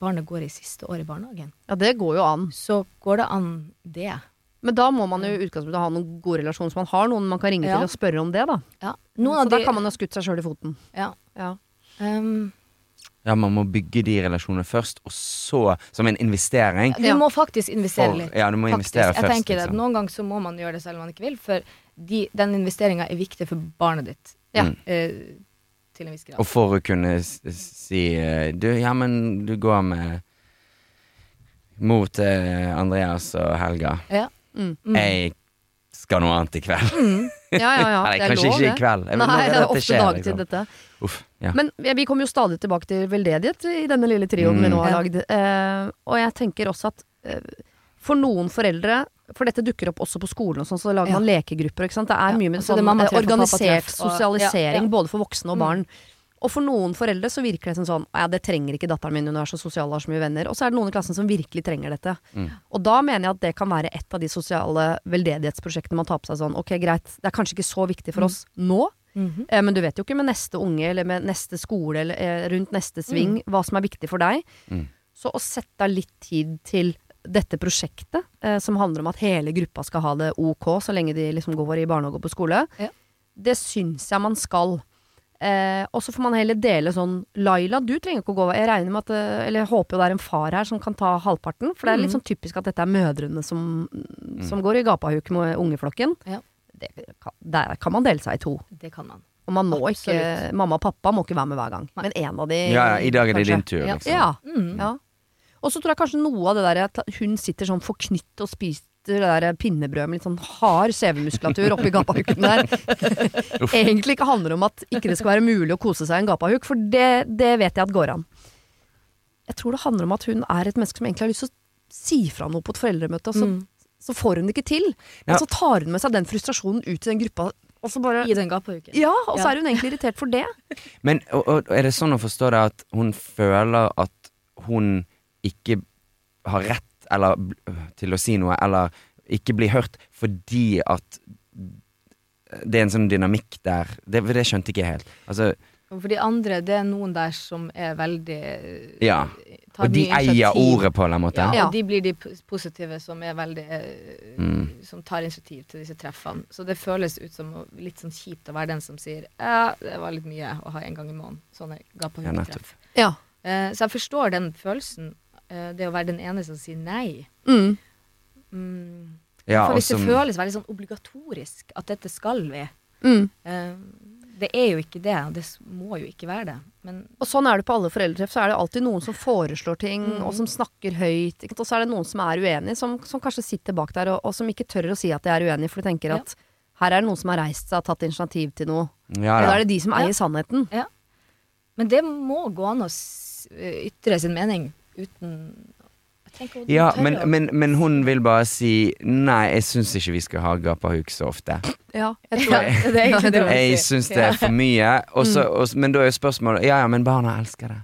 [SPEAKER 3] barnet går i siste år i barnehagen,
[SPEAKER 1] ja, det går jo an.
[SPEAKER 3] så går det an det.
[SPEAKER 1] Men da må man jo i utgangspunktet ha noen gode relasjoner, så man har noen man kan ringe
[SPEAKER 3] Ja.
[SPEAKER 1] til og spørre om det, da.
[SPEAKER 3] Ja. Noen
[SPEAKER 1] så da
[SPEAKER 3] de,
[SPEAKER 1] kan man ha skutt seg sjøl i foten.
[SPEAKER 3] ja.
[SPEAKER 1] Ja.
[SPEAKER 3] Um,
[SPEAKER 2] Ja, man må bygge de relasjonene først, og så, som en investering
[SPEAKER 3] du må faktisk investere litt.
[SPEAKER 2] Ja, du må
[SPEAKER 3] Faktisk.
[SPEAKER 2] investere
[SPEAKER 3] jeg
[SPEAKER 2] tenker
[SPEAKER 3] tenker det.
[SPEAKER 2] liksom.
[SPEAKER 3] Noen ganger så må man gjøre det selv om man ikke vil, for de, den investeringa er viktig for barnet ditt.
[SPEAKER 2] Ja.
[SPEAKER 3] Eh, til en viss grad.
[SPEAKER 2] Og for å kunne si eh, Du, ja, men du går med mor til Andreas og Helga.
[SPEAKER 3] Ja.
[SPEAKER 1] Mm.
[SPEAKER 3] Mm.
[SPEAKER 2] Jeg skal noe annet i kveld.
[SPEAKER 1] Ja, ja, ja.
[SPEAKER 2] Eller
[SPEAKER 1] det er
[SPEAKER 2] kanskje
[SPEAKER 1] lov,
[SPEAKER 2] ikke i kveld. Jeg
[SPEAKER 1] Nei, det er ofte
[SPEAKER 2] skjer,
[SPEAKER 1] dagtid,
[SPEAKER 2] liksom.
[SPEAKER 1] dette.
[SPEAKER 2] Uff, ja.
[SPEAKER 1] Men ja, vi kommer jo stadig tilbake til veldedighet i denne lille trioen vi
[SPEAKER 2] Mm.
[SPEAKER 1] nå har
[SPEAKER 3] Ja.
[SPEAKER 1] lagd. Eh, og jeg tenker også at eh, for noen foreldre for dette dukker opp også på skolen, og sånn, så lager
[SPEAKER 3] Ja.
[SPEAKER 1] man lekegrupper. Ikke sant? Det er
[SPEAKER 3] Ja,
[SPEAKER 1] mye med
[SPEAKER 3] og så det
[SPEAKER 1] sånn, eh, organisert sosialisering,
[SPEAKER 3] ja, ja.
[SPEAKER 1] både for voksne og
[SPEAKER 3] Mm.
[SPEAKER 1] barn. Og for noen foreldre så virker det som sånn Ja, det trenger ikke datteren min, hun er så sosial og har så mye venner. Og så er det noen i klassen som virkelig trenger dette.
[SPEAKER 2] Mm.
[SPEAKER 1] Og da mener jeg at det kan være et av de sosiale veldedighetsprosjektene man tar på seg sånn Ok, greit, det er kanskje ikke så viktig for
[SPEAKER 3] Mm.
[SPEAKER 1] oss nå,
[SPEAKER 3] -hmm.
[SPEAKER 1] Eh, Men du vet jo ikke med neste unge eller med neste skole eller eh, rundt neste sving hva som er viktig for deg.
[SPEAKER 2] Mm.
[SPEAKER 1] Så å sette av litt tid til dette prosjektet, eh, som handler om at hele gruppa skal ha det ok så lenge de liksom går i barnehage og på skole,
[SPEAKER 3] Ja.
[SPEAKER 1] det syns jeg man skal. Eh, og så får man heller dele sånn Laila, du trenger ikke å gå Jeg regner med at eh, Eller jeg håper jo det er en far her som kan ta halvparten. For det er litt sånn typisk at dette er mødrene som, som går i gapahuk med ungeflokken.
[SPEAKER 3] Ja.
[SPEAKER 1] Det kan, der kan man dele seg i to.
[SPEAKER 3] Det kan man.
[SPEAKER 1] Og man må
[SPEAKER 3] Absolutt.
[SPEAKER 1] ikke Mamma og pappa må ikke være med hver gang.
[SPEAKER 3] Nei.
[SPEAKER 1] Men en av de
[SPEAKER 2] ja, ja, i dag er det
[SPEAKER 1] kanskje.
[SPEAKER 2] din tur,
[SPEAKER 3] Ja.
[SPEAKER 2] liksom.
[SPEAKER 1] Ja.
[SPEAKER 3] Mm.
[SPEAKER 1] ja. Og så tror jeg kanskje noe av det der at hun sitter sånn forknytt og spiser det der pinnebrød med litt sånn hard CV-muskulatur oppi gapahuken der. Egentlig ikke handler om at ikke det skal være mulig å kose seg i en gapahuk, for det, det vet jeg at går an. Jeg tror det handler om at hun er et menneske som egentlig har lyst til å si fra noe på et foreldremøte, og så,
[SPEAKER 3] Mm.
[SPEAKER 1] så får hun det ikke til.
[SPEAKER 2] Ja.
[SPEAKER 1] Og så tar hun med seg den frustrasjonen ut i den gruppa, og så bare
[SPEAKER 3] I den gapahuken.
[SPEAKER 1] Ja, og så
[SPEAKER 3] Ja.
[SPEAKER 1] er hun egentlig irritert for det.
[SPEAKER 2] Men og, og, er det sånn å forstå det at hun føler at hun ikke har rett eller, til å si noe, eller ikke bli hørt fordi at det er en sånn dynamikk der Det, det skjønte ikke jeg helt. Altså,
[SPEAKER 3] For de andre, det er noen der som er veldig
[SPEAKER 2] Ja. og de eier ordet på en måte.
[SPEAKER 3] Ja,
[SPEAKER 1] Ja.
[SPEAKER 3] og de blir de positive som er veldig eh,
[SPEAKER 2] Mm.
[SPEAKER 3] Som tar initiativ til disse treffene. Så det føles ut som litt sånn kjipt å være den som sier Ja, det var litt mye å ha en gang i måneden. Sånne
[SPEAKER 2] Ja, nettopp.
[SPEAKER 3] gapahuketreff.
[SPEAKER 1] Ja.
[SPEAKER 3] ja. så jeg forstår den følelsen. Eh, det å være den ene som sier nei.
[SPEAKER 1] Mm.
[SPEAKER 3] Mm.
[SPEAKER 2] Ja,
[SPEAKER 3] For hvis det føles veldig sånn obligatorisk at dette skal vi
[SPEAKER 1] Mm.
[SPEAKER 3] eh, Det er jo ikke det, det må jo ikke være det. Men
[SPEAKER 1] Og sånn er det på alle foreldretreff. Så er det alltid noen som foreslår ting,
[SPEAKER 3] Mm.
[SPEAKER 1] og som snakker høyt. Ikke? Og så er det noen som er uenig, som, som kanskje sitter bak der, og, og som ikke tør å si at de er uenige, for de tenker
[SPEAKER 3] Ja.
[SPEAKER 1] at her er det noen som har reist seg og tatt initiativ til noe.
[SPEAKER 2] ja,
[SPEAKER 1] Og da er det de som
[SPEAKER 3] Ja.
[SPEAKER 1] eier sannheten.
[SPEAKER 3] Men det må gå an å ytre sin mening uten tenker
[SPEAKER 2] Ja, men, men, men hun vil bare si Nei, jeg syns ikke vi skal ha gapahuk så ofte.
[SPEAKER 1] Ja, jeg
[SPEAKER 3] Ja,
[SPEAKER 1] tror
[SPEAKER 3] det det
[SPEAKER 2] Jeg syns det er for mye. Også, og, men da er jo spørsmålet Ja ja, men barna elsker det.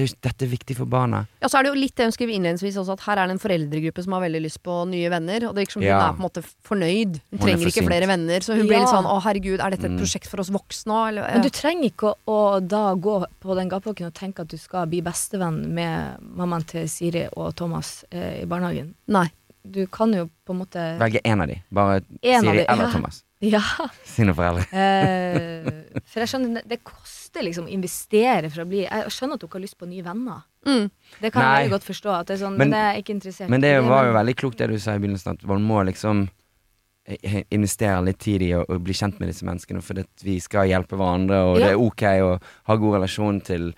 [SPEAKER 1] Ja.
[SPEAKER 2] det er dette er viktig for barna.
[SPEAKER 1] Ja, så er det jo litt det hun skriver innledningsvis også, at her er det en foreldregruppe som har veldig lyst på nye venner, og det virker som hun er på en måte fornøyd. Hun
[SPEAKER 2] Hun er
[SPEAKER 1] trenger ikke flere venner, så hun blir litt sånn å herregud, er dette et
[SPEAKER 2] Mm.
[SPEAKER 1] prosjekt for oss voksne òg, eller?
[SPEAKER 3] Men du trenger ikke å, å da gå på den gapahuken og tenke at du skal bli bestevenn med mammaen til Siri og Thomas eh, i barnehagen.
[SPEAKER 1] Nei.
[SPEAKER 3] Du kan jo på en måte
[SPEAKER 2] Velge én av de. Bare
[SPEAKER 3] En av
[SPEAKER 2] Siri
[SPEAKER 3] de,
[SPEAKER 2] eller
[SPEAKER 3] ja.
[SPEAKER 2] Thomas.
[SPEAKER 3] Ja.
[SPEAKER 2] Sine foreldre.
[SPEAKER 3] Eh, for jeg skjønner, det- det koster liksom å investere for å bli Jeg skjønner at dere har lyst på nye venner.
[SPEAKER 1] Mm.
[SPEAKER 3] Det kan jeg
[SPEAKER 2] Nei.
[SPEAKER 3] veldig godt forstå. At det er sånn,
[SPEAKER 2] Men-
[SPEAKER 3] men, jeg er ikke interessert.
[SPEAKER 2] Men det
[SPEAKER 3] det
[SPEAKER 2] var jo veldig klokt det du sa i begynnelsen, at man må liksom eh, investere litt tid i å, å bli kjent med disse menneskene, for vi skal hjelpe hverandre, og
[SPEAKER 3] Ja.
[SPEAKER 2] det er ok å ha god relasjon til,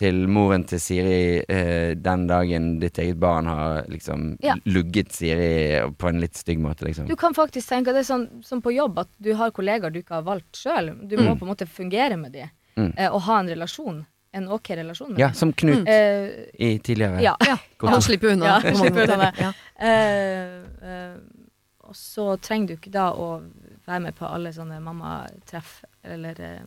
[SPEAKER 2] til moren til Siri eh, den dagen ditt eget barn har liksom
[SPEAKER 3] Ja.
[SPEAKER 2] lugget Siri på en litt stygg måte, liksom.
[SPEAKER 3] Du kan faktisk tenke at det er sånn som på jobb, at du har kollegaer du ikke har valgt sjøl. Du må
[SPEAKER 2] Mm.
[SPEAKER 3] på en måte fungere med dem,
[SPEAKER 2] Mm.
[SPEAKER 3] eh, og ha en relasjon. En ok relasjon med
[SPEAKER 2] Ja,
[SPEAKER 3] dem.
[SPEAKER 2] som Knut
[SPEAKER 3] mm.
[SPEAKER 2] i tidligere.
[SPEAKER 3] ja.
[SPEAKER 2] ja.
[SPEAKER 1] Han slipper unna.
[SPEAKER 3] Ja, slipper unna det.
[SPEAKER 1] Ja.
[SPEAKER 3] Eh, eh, og så trenger du ikke da å være med på alle sånne mammatreff, eller eh,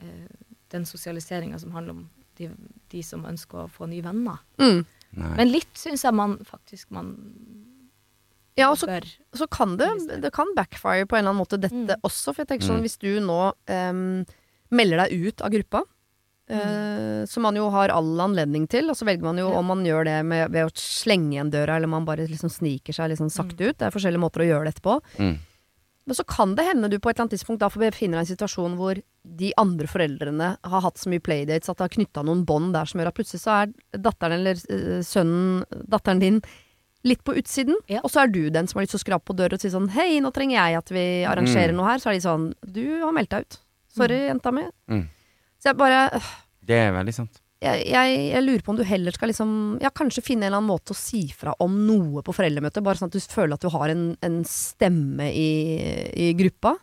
[SPEAKER 3] eh, den sosialiseringa som handler om de, de som ønsker å få nye venner.
[SPEAKER 1] Mm.
[SPEAKER 3] Men litt syns jeg man faktisk man
[SPEAKER 1] Ja, og så så kan det, det kan backfire på en eller annen måte dette
[SPEAKER 3] Mm.
[SPEAKER 1] også. For jeg tenker sånn,
[SPEAKER 2] Mm.
[SPEAKER 1] hvis du nå um, melder deg ut av gruppa, eh, som man jo har all anledning til, og så velger man jo
[SPEAKER 3] Ja.
[SPEAKER 1] om man gjør det med, ved å slenge igjen døra, eller man bare liksom sniker seg liksom sakte ut. Det er forskjellige måter å gjøre det etterpå.
[SPEAKER 2] Mm.
[SPEAKER 1] Men så kan det hende du på et eller annet tidspunkt da får befinne deg i en situasjon hvor de andre foreldrene har hatt så mye playdates at det har knytta noen bånd der som gjør at plutselig så er datteren eller øh, sønnen, datteren din, litt på utsiden.
[SPEAKER 3] Ja.
[SPEAKER 1] Og så er du den som har lyst til å skrape på døra og si sånn Hei, nå trenger jeg at vi arrangerer
[SPEAKER 2] Mm.
[SPEAKER 1] noe her. Så er de sånn Du har meldt deg ut. Sorry, jenta mi.
[SPEAKER 2] Mm.
[SPEAKER 1] Så jeg bare øh,
[SPEAKER 2] Det er veldig sant.
[SPEAKER 1] Jeg, jeg, jeg lurer på om du heller skal liksom Ja, kanskje finne en eller annen måte å si fra om noe på foreldremøtet, bare sånn at du føler at du har en, en stemme i, i gruppa.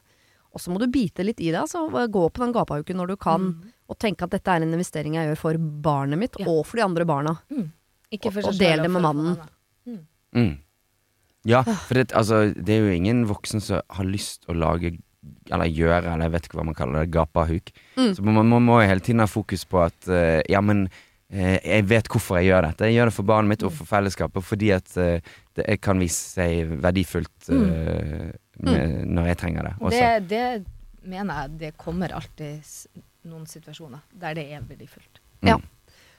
[SPEAKER 1] Og så må du bite litt i det. Altså. Gå på den gapahuken når du kan, og tenke at dette er en investering jeg gjør for barnet mitt,
[SPEAKER 3] Ja.
[SPEAKER 1] og for de andre barna.
[SPEAKER 3] Ikke for
[SPEAKER 1] Og- og del det med mannen.
[SPEAKER 2] Mm. Ja, for det, altså, det er jo ingen voksen som har lyst å lage eller gjøre, eller jeg vet ikke hva man kaller det, gapahuk.
[SPEAKER 1] Mm.
[SPEAKER 2] Så man, man må jo hele tiden ha fokus på at uh, ja, men uh, jeg vet hvorfor jeg gjør dette. Jeg gjør det for barnet mitt og for fellesskapet, fordi at uh, det kan vise seg verdifullt eh, med, når jeg trenger det.
[SPEAKER 3] Det, det mener jeg det kommer alltid noen situasjoner der det er verdifullt.
[SPEAKER 2] Mm.
[SPEAKER 1] Ja.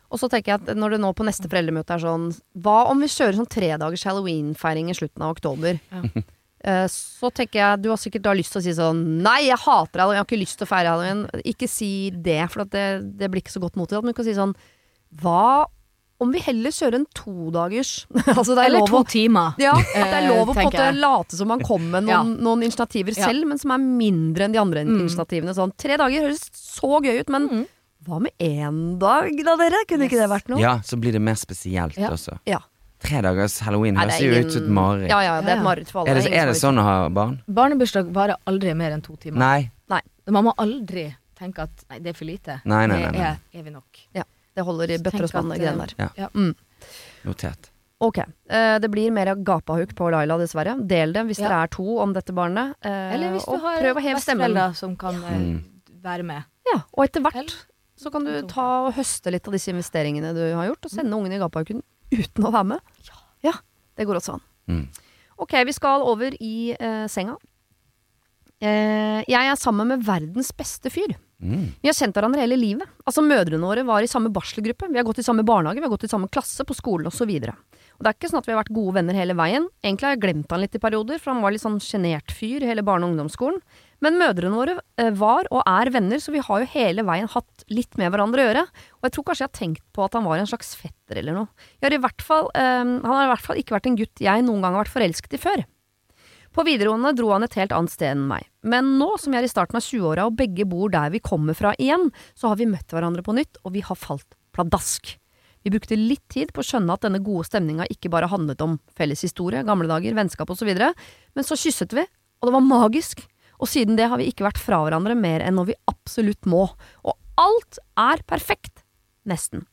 [SPEAKER 1] Og så tenker jeg at når det nå på neste foreldremøte er sånn Hva om vi kjører sånn tredagers halloween-feiring i slutten av oktober?
[SPEAKER 3] Ja.
[SPEAKER 1] Eh, Så tenker jeg du har sikkert da lyst til å si sånn Nei, jeg hater halloween, jeg har ikke lyst til å feire halloween. Ikke si det, for at det, det blir ikke så godt mottatt. Men du kan si sånn Hva om vi heller kjører en todagers Altså er
[SPEAKER 3] Eller
[SPEAKER 1] lov
[SPEAKER 3] to
[SPEAKER 1] å
[SPEAKER 3] timer.
[SPEAKER 1] ja, at det er
[SPEAKER 3] eh,
[SPEAKER 1] lov å på en
[SPEAKER 3] tenker
[SPEAKER 1] måte late som man kommer med noen, noen initiativer
[SPEAKER 3] Ja.
[SPEAKER 1] selv, men som er mindre enn de andre
[SPEAKER 3] Mm.
[SPEAKER 1] initiativene. Sånn, tre dager høres så gøy ut, men
[SPEAKER 3] Mm.
[SPEAKER 1] hva med én dag da, dere? Kunne ikke det vært noe?
[SPEAKER 2] Ja, så blir det mer spesielt
[SPEAKER 3] Ja.
[SPEAKER 2] også.
[SPEAKER 1] Ja.
[SPEAKER 2] Tre dagers halloween høres jo
[SPEAKER 1] ingen-
[SPEAKER 2] ut som et mareritt.
[SPEAKER 1] Ja, ja, det er et mareritt for alle.
[SPEAKER 2] Er det,
[SPEAKER 1] er
[SPEAKER 2] det sånn å ha barn?
[SPEAKER 3] Barnebursdag varer aldri mer enn to timer.
[SPEAKER 2] Nei.
[SPEAKER 3] Man må aldri tenke at nei, det er for lite.
[SPEAKER 2] Nei, nei, nei,
[SPEAKER 3] Det er evig nok.
[SPEAKER 1] Det holder i bøtter og spann, de greiene der.
[SPEAKER 2] Ja.
[SPEAKER 1] Mm.
[SPEAKER 2] Notert.
[SPEAKER 1] Ok. Uh, det blir mer gapahuk på Laila, dessverre. Del det hvis
[SPEAKER 3] Ja.
[SPEAKER 1] dere er to om dette barnet. Uh,
[SPEAKER 3] Eller hvis du
[SPEAKER 1] og
[SPEAKER 3] har besteforeldre som kan eh,
[SPEAKER 2] Mm.
[SPEAKER 3] være med.
[SPEAKER 1] Ja, og etter hvert så kan du ta og høste litt av disse investeringene du har gjort, og sende ungene i gapahuken uten å være med. Ja, det går også an.
[SPEAKER 2] Mm.
[SPEAKER 1] Ok, vi skal over i eh, senga. Eh, jeg er sammen med verdens beste fyr.
[SPEAKER 2] Mm.
[SPEAKER 1] Vi har kjent hverandre hele livet. Altså Mødrene våre var i samme barselgruppe, vi har gått i samme barnehage, vi har gått i samme klasse, på skolen osv. Og det er ikke sånn at vi har vært gode venner hele veien. Egentlig har jeg glemt han litt i perioder, for han var litt sånn sjenert fyr hele barne- og ungdomsskolen. Men mødrene våre eh, var og er venner, så vi har jo hele veien hatt litt med hverandre å gjøre. Og jeg tror kanskje jeg har tenkt på at han var en slags fetter eller noe. Har fall, um, han har i hvert fall ikke vært en gutt jeg noen gang har vært forelsket i før. På videregående dro han et helt annet sted enn meg. Men nå som jeg er i starten av 20-åra og begge bor der vi kommer fra igjen, så har vi møtt hverandre på nytt, og vi har falt pladask. Vi brukte litt tid på å skjønne at denne gode stemninga ikke bare handlet om felles historie, gamle dager, vennskap osv., men så kysset vi, og det var magisk. Og siden det har vi ikke vært fra hverandre mer enn når vi absolutt må. Og alt er perfekt. Nesten.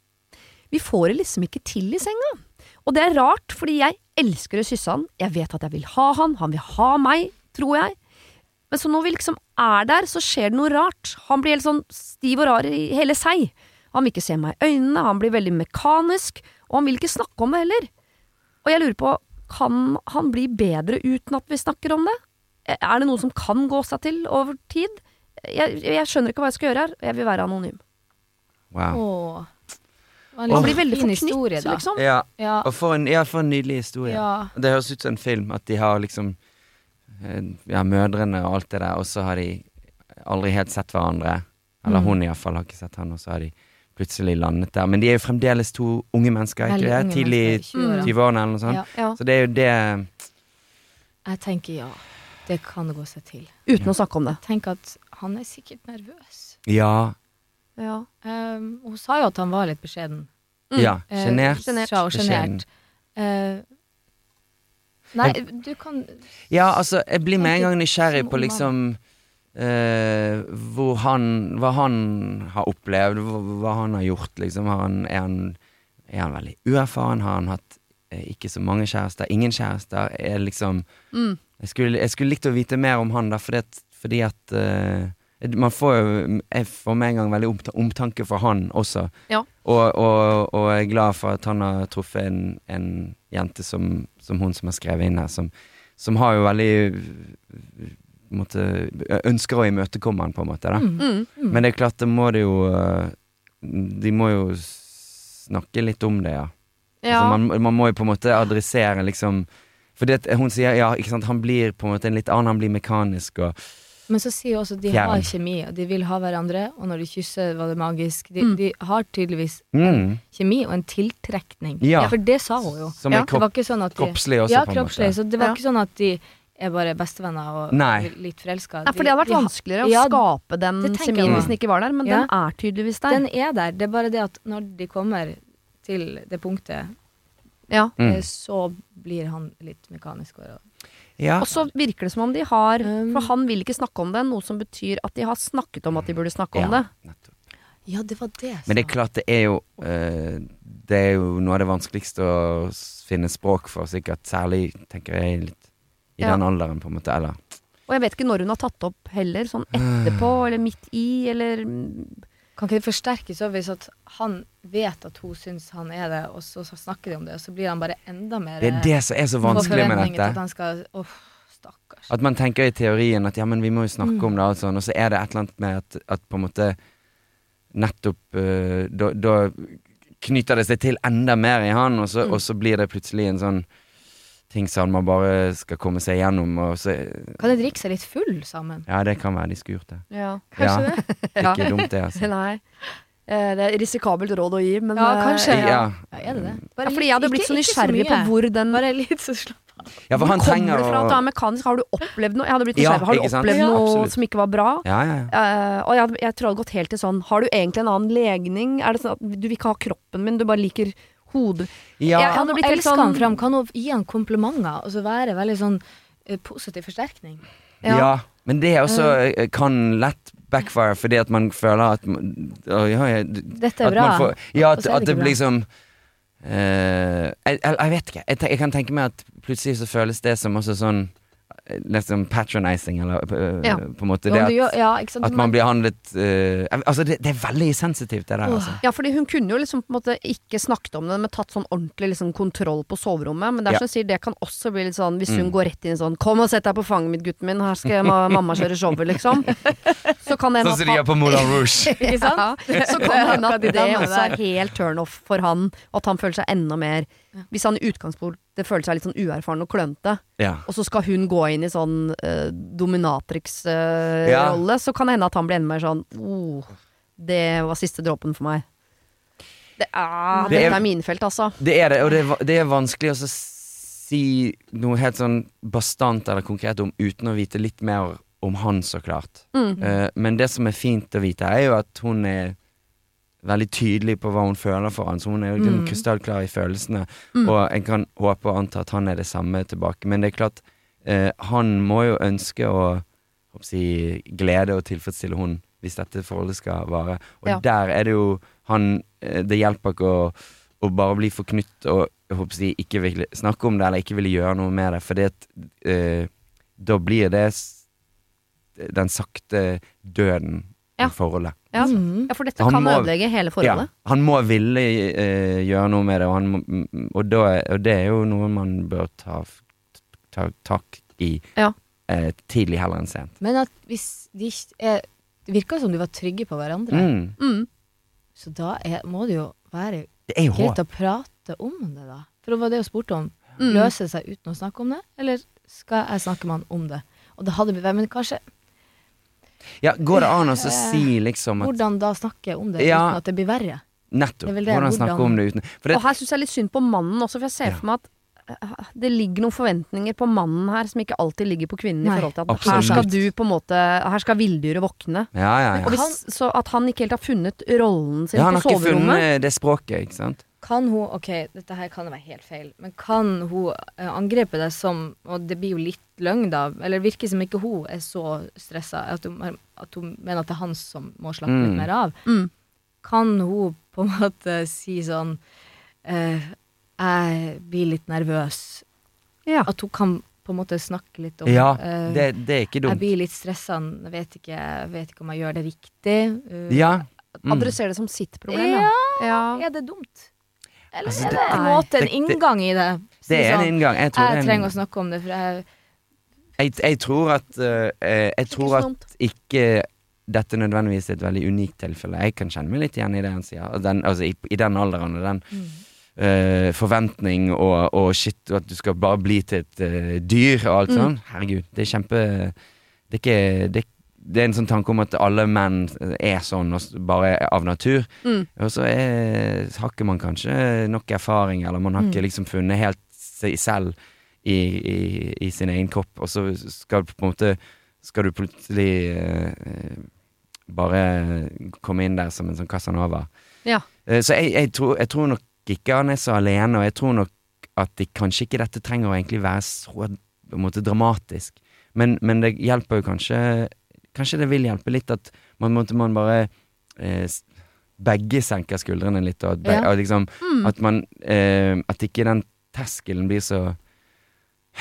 [SPEAKER 1] Vi får det liksom ikke til i senga. Og det er rart, fordi jeg elsker å kysse han. Jeg vet at jeg vil ha han, han vil ha meg, tror jeg. Men så når vi liksom er der, så skjer det noe rart. Han blir helt sånn stiv og rar i hele seg. Han vil ikke se meg i øynene, han blir veldig mekanisk, og han vil ikke snakke om det heller. Og jeg lurer på, kan han bli bedre uten at vi snakker om det? Er det noe som kan gå seg til over tid? Jeg, jeg skjønner ikke hva jeg skal gjøre her, jeg vil være anonym.
[SPEAKER 2] Wow.
[SPEAKER 3] Åh. Litt
[SPEAKER 1] blir veldig
[SPEAKER 3] fin
[SPEAKER 1] forknytt,
[SPEAKER 3] historie, da.
[SPEAKER 1] liksom.
[SPEAKER 2] Ja,
[SPEAKER 3] Ja.
[SPEAKER 2] og for en, ja, for en nydelig historie.
[SPEAKER 3] ja.
[SPEAKER 2] Det høres ut som en film, at de har liksom eh, Ja, mødrene og alt det der, og så har de aldri helt sett hverandre. Eller
[SPEAKER 3] Mm.
[SPEAKER 2] hun iallfall har ikke sett han, og så har de plutselig landet der. Men de er jo fremdeles to unge mennesker, ikke det? Tidlig
[SPEAKER 3] i 20-åra.
[SPEAKER 2] 20-årene eller noe sånt.
[SPEAKER 3] Ja.
[SPEAKER 1] Ja.
[SPEAKER 2] Så det er jo det
[SPEAKER 3] Jeg tenker ja. Det kan gå seg til.
[SPEAKER 1] Uten å snakke om det.
[SPEAKER 3] Tenk at han er sikkert nervøs.
[SPEAKER 2] Ja.
[SPEAKER 1] Ja.
[SPEAKER 3] Um, hun sa jo at han var litt beskjeden.
[SPEAKER 2] Ja.
[SPEAKER 3] Eh,
[SPEAKER 2] Sjenert. Uh,
[SPEAKER 3] sjenert. Uh, nei, du kan
[SPEAKER 2] Ja, altså, jeg blir med en gang nysgjerrig på liksom uh, hvor han Hva han har opplevd, hva, hva han har gjort, liksom. Har han, er, han, er han veldig uerfaren? Har han hatt eh, ikke så mange kjærester? Ingen kjærester? Er liksom
[SPEAKER 1] Mm.
[SPEAKER 2] Jeg, skulle, jeg skulle likt å vite mer om han, da, fordi at, fordi at uh, man får jo Jeg får med en gang veldig omtanke for han også.
[SPEAKER 1] Ja.
[SPEAKER 2] Og, og, og jeg er glad for at han har truffet en, en jente som, som hun som har skrevet inn her, som, som har jo veldig måte, Ønsker å imøtekomme han, på en måte. Da.
[SPEAKER 1] Mm.
[SPEAKER 2] Men det er klart, det må det jo eh, De må jo snakke litt om det, ja.
[SPEAKER 1] Ja.
[SPEAKER 2] Altså, man, man må jo på en måte adressere liksom Fordi at hun sier ja, ikke sant, han blir på en måte en litt annen, han blir mekanisk og
[SPEAKER 3] Men så sier hun også at de
[SPEAKER 2] Fjern.
[SPEAKER 3] har kjemi, og de vil ha hverandre, og når de kysser, var det magisk. De,
[SPEAKER 1] Mm.
[SPEAKER 3] de har tydeligvis
[SPEAKER 2] mm,
[SPEAKER 3] kjemi og en tiltrekning.
[SPEAKER 2] Ja.
[SPEAKER 3] For det sa hun jo.
[SPEAKER 2] Som
[SPEAKER 1] Ja,
[SPEAKER 2] er
[SPEAKER 3] Det var
[SPEAKER 2] kropp,
[SPEAKER 3] ikke sånn at de
[SPEAKER 2] kroppslig også,
[SPEAKER 3] Ja,
[SPEAKER 2] på en
[SPEAKER 3] kroppslig.
[SPEAKER 2] måte.
[SPEAKER 3] Så det var
[SPEAKER 1] Ja.
[SPEAKER 3] ikke sånn at de er bare bestevenner og
[SPEAKER 2] Nei.
[SPEAKER 3] litt forelska.
[SPEAKER 1] Nei, for det hadde vært vanskeligere å
[SPEAKER 3] ja,
[SPEAKER 1] skape den
[SPEAKER 3] det tenker
[SPEAKER 1] kjemien
[SPEAKER 2] jeg
[SPEAKER 1] hvis den ikke var der, men
[SPEAKER 3] Ja.
[SPEAKER 1] den er tydeligvis der.
[SPEAKER 3] Den er der. Det er bare det at når de kommer til det punktet,
[SPEAKER 1] ja.
[SPEAKER 2] Mm.
[SPEAKER 3] eh, så blir han litt mekanisk. Og,
[SPEAKER 2] Ja.
[SPEAKER 1] Og så virker det som om de har
[SPEAKER 3] Um.
[SPEAKER 1] For han vil ikke snakke om det, noe som betyr at de har snakket om at de burde snakke om
[SPEAKER 2] Ja,
[SPEAKER 1] det.
[SPEAKER 2] nettopp.
[SPEAKER 3] ja, det var det.
[SPEAKER 2] Men det er klart, det er jo uh, Det er jo noe av det vanskeligste å finne språk for, sikkert. Særlig, tenker jeg, litt i
[SPEAKER 1] Ja.
[SPEAKER 2] den alderen, på en måte. Eller
[SPEAKER 1] Og jeg vet ikke når hun har tatt opp heller, sånn etterpå eller midt i, eller
[SPEAKER 3] Kan ikke det forsterkes over hvis at han vet at hun syns han er det, og så, så snakker de om det, og så blir han bare enda mer
[SPEAKER 2] Det er det som er så vanskelig med dette.
[SPEAKER 3] At han skal stakkars.
[SPEAKER 2] At man tenker i teorien at ja, men vi må jo snakke
[SPEAKER 3] Mm.
[SPEAKER 2] om det, og sånn, og så er det et eller annet med at, at på en måte nettopp uh, da, da knyter det seg til enda mer i han, og så,
[SPEAKER 3] Mm.
[SPEAKER 2] og så blir det plutselig en sånn ting som man bare skal komme seg gjennom, og så
[SPEAKER 3] Kan de drikke seg litt full sammen?
[SPEAKER 2] Ja, det kan være de skulle gjort det.
[SPEAKER 1] Ja.
[SPEAKER 3] Kanskje
[SPEAKER 2] Ja.
[SPEAKER 3] det?
[SPEAKER 1] Ja.
[SPEAKER 2] Ikke dumt, det, altså.
[SPEAKER 1] Nei. Eh, Det er risikabelt råd å gi, men
[SPEAKER 3] Ja,
[SPEAKER 1] eh,
[SPEAKER 3] kanskje.
[SPEAKER 2] Ja.
[SPEAKER 3] Ja, er det det?
[SPEAKER 1] Ja, fordi jeg hadde blitt så nysgjerrig på hvor den
[SPEAKER 3] var. litt så slapp
[SPEAKER 2] Ja, for
[SPEAKER 1] Hvor
[SPEAKER 2] han
[SPEAKER 1] kommer
[SPEAKER 2] trenger
[SPEAKER 1] det fra at du er mekanisk? Har du opplevd noe? Jeg hadde blitt
[SPEAKER 2] Ja,
[SPEAKER 1] nysgjerrig. Har du opplevd
[SPEAKER 2] Ja,
[SPEAKER 1] noe som ikke var bra?
[SPEAKER 2] Ja, ja, ja.
[SPEAKER 1] Eh, og jeg, jeg tror det hadde gått helt til sånn Har du egentlig en annen legning? Er det sånn at du vil ikke ha kroppen min, du bare liker hodet?
[SPEAKER 2] ja.
[SPEAKER 1] Jeg hadde blitt helt sånn-
[SPEAKER 3] fram, kan hun gi han komplimenter, og så være veldig sånn eh, positiv forsterkning?
[SPEAKER 2] Ja. men det også eh, kan lett backfire fordi at man føler at man- å, ja, ja,
[SPEAKER 3] Dette er
[SPEAKER 2] at
[SPEAKER 3] bra.
[SPEAKER 2] man får, Ja, at,
[SPEAKER 3] det
[SPEAKER 2] at det blir som eh, jeg, jeg, jeg vet ikke. Jeg, jeg kan tenke meg at plutselig så føles det som også sånn sånn patronizing, eller eh,
[SPEAKER 1] Ja.
[SPEAKER 2] på en måte. Det at,
[SPEAKER 3] gjør- ja, sant?
[SPEAKER 2] at man blir handlet uh, Altså, det, det er veldig sensitivt, det der, altså.
[SPEAKER 1] Ja, fordi hun kunne jo liksom på en måte ikke snakket om det, men tatt sånn ordentlig liksom kontroll på soverommet. Men det er som hun sier, det kan også bli litt sånn, hvis hun
[SPEAKER 2] Mm.
[SPEAKER 1] går rett inn i sånn 'Kom og sett deg på fanget mitt, gutten min, her skal ma mamma kjøre showet', liksom. Så kan det hende
[SPEAKER 2] Sånn som de gjør på Moulin Rouge.
[SPEAKER 3] Ikke sant?
[SPEAKER 1] Så kan det hende at det også er helt turnoff for han, og at han føler seg enda mer Hvis han i utgangspunktet føler seg litt sånn uerfaren og klønete,
[SPEAKER 2] Ja.
[SPEAKER 1] og så skal hun gå inn i sånn uh, dominatrix-rolle,
[SPEAKER 2] Ja.
[SPEAKER 1] så kan det hende at han blir enda mer sånn oh, Det var siste dråpen for meg. Det er,
[SPEAKER 2] Det er-
[SPEAKER 1] er minefelt, altså.
[SPEAKER 2] Det er det, og det er, det er vanskelig å si noe helt sånn bastant eller konkret om uten å vite litt mer om han, så klart.
[SPEAKER 1] Mm.
[SPEAKER 2] Uh, men det som er fint å vite, er jo at hun er veldig tydelig på hva hun føler for han, så hun er jo liksom
[SPEAKER 3] Mm.
[SPEAKER 2] krystallklar i følelsene.
[SPEAKER 1] Mm.
[SPEAKER 2] Og en kan håpe og anta at han er det samme tilbake. Men det er klart, eh, han må jo ønske å si, glede og tilfredsstille hun hvis dette forholdet skal vare. Og
[SPEAKER 1] Ja.
[SPEAKER 2] der er det jo han eh, Det hjelper ikke å, å bare bli forknytt og håper si, ikke ville snakke om det eller ikke ville gjøre noe med det, for eh, da blir det den sakte døden
[SPEAKER 1] Ja.
[SPEAKER 2] forholdet.
[SPEAKER 1] Ja.
[SPEAKER 3] Mm.
[SPEAKER 1] ja, for dette
[SPEAKER 2] Han
[SPEAKER 1] kan
[SPEAKER 2] må-
[SPEAKER 1] ødelegge hele forholdet.
[SPEAKER 2] Ja, han må ville uh, gjøre noe med det, og, han må, mm, og, da, og det er jo noe man bør ta, ta tak i
[SPEAKER 1] Ja.
[SPEAKER 2] uh, tidlig heller enn sent.
[SPEAKER 3] Men at hvis de ikke er Det virka som de var trygge på hverandre,
[SPEAKER 2] Mm.
[SPEAKER 1] Mm.
[SPEAKER 3] så da er, må det jo være
[SPEAKER 2] Det er jo
[SPEAKER 3] greit
[SPEAKER 2] håp.
[SPEAKER 3] å prate om det, da. For det var det hun spurte om.
[SPEAKER 1] Mm.
[SPEAKER 3] Løse seg uten å snakke om det, eller skal jeg snakke med han om det? Og det hadde blitt Men kanskje
[SPEAKER 2] Ja, går det an å så si liksom at
[SPEAKER 3] Hvordan da snakke om det
[SPEAKER 2] Ja.
[SPEAKER 3] uten at det blir verre?
[SPEAKER 2] Nettopp.
[SPEAKER 3] Det det,
[SPEAKER 2] Hvordan snakke om det uten For det,
[SPEAKER 1] Og her syns jeg litt synd på mannen også, for jeg ser
[SPEAKER 2] Ja.
[SPEAKER 1] for meg at det ligger noen forventninger på mannen her som ikke alltid ligger på kvinnen.
[SPEAKER 3] Nei.
[SPEAKER 1] i forhold til at
[SPEAKER 2] Absolutt.
[SPEAKER 1] Her skal du på en måte Her skal villdyret våkne.
[SPEAKER 2] Ja, ja,
[SPEAKER 1] Og
[SPEAKER 2] ja.
[SPEAKER 1] hvis, så at han ikke helt har funnet rollen sin
[SPEAKER 2] ja han har ikke funnet det språket, ikke sant?
[SPEAKER 3] Kan hun Ok, dette her kan være helt feil, men kan hun eh, angripe deg som Og det blir jo litt løgn, da. Eller virker som ikke hun er så stressa at at hun mener at det er han som må slappe
[SPEAKER 2] Mm.
[SPEAKER 3] litt mer av.
[SPEAKER 1] Mm.
[SPEAKER 3] Kan hun på en måte si sånn eh, Jeg blir litt nervøs.
[SPEAKER 1] Ja.
[SPEAKER 3] At hun kan på en måte snakke litt om
[SPEAKER 2] Ja,
[SPEAKER 3] eh,
[SPEAKER 2] det, det er ikke dumt.
[SPEAKER 3] Jeg blir litt stressa, jeg vet ikke, vet ikke om jeg gjør det riktig. eh,
[SPEAKER 2] Ja. Mm.
[SPEAKER 1] Adresser det som sitt problem,
[SPEAKER 3] Ja,
[SPEAKER 1] ja.
[SPEAKER 3] Er det dumt? Eller
[SPEAKER 2] Altså,
[SPEAKER 3] er
[SPEAKER 2] det-
[SPEAKER 3] det en måte, en inngang i det?
[SPEAKER 2] Det er en inngang. Jeg tror,
[SPEAKER 3] Jeg
[SPEAKER 2] er
[SPEAKER 3] trenger å snakke om det, for jeg
[SPEAKER 2] jeg, jeg tror at uh, Jeg tror at ikke dette nødvendigvis er et veldig unikt tilfelle. Jeg kan kjenne meg litt igjen i det han sier. Den, altså, i, I den alderen og den
[SPEAKER 3] Mm.
[SPEAKER 2] uh, forventning og, og shit, og at du skal bare bli til et uh, dyr og alt
[SPEAKER 1] Mm.
[SPEAKER 2] sånn. Herregud, det er kjempe Det er ikke det, det er en sånn tanke om at alle menn er sånn, bare av natur.
[SPEAKER 1] Mm.
[SPEAKER 2] Og så er, har ikke man kanskje nok erfaring, eller man har ikke
[SPEAKER 3] Mm.
[SPEAKER 2] liksom funnet helt seg selv i, i, i sin egen kropp, og så skal du på en måte Skal du plutselig eh, bare komme inn der som en sånn Casanova.
[SPEAKER 1] Ja.
[SPEAKER 2] Eh, så jeg, jeg, tror, jeg tror nok ikke han er så alene, og jeg tror nok at de, kanskje ikke dette trenger å egentlig være så måte dramatisk. Men, men det hjelper jo kanskje Kanskje det vil hjelpe litt at man måtte man bare eh, Begge senker skuldrene litt, og at, be,
[SPEAKER 3] Ja.
[SPEAKER 2] og liksom,
[SPEAKER 1] Mm.
[SPEAKER 2] at man eh, At ikke den terskelen blir så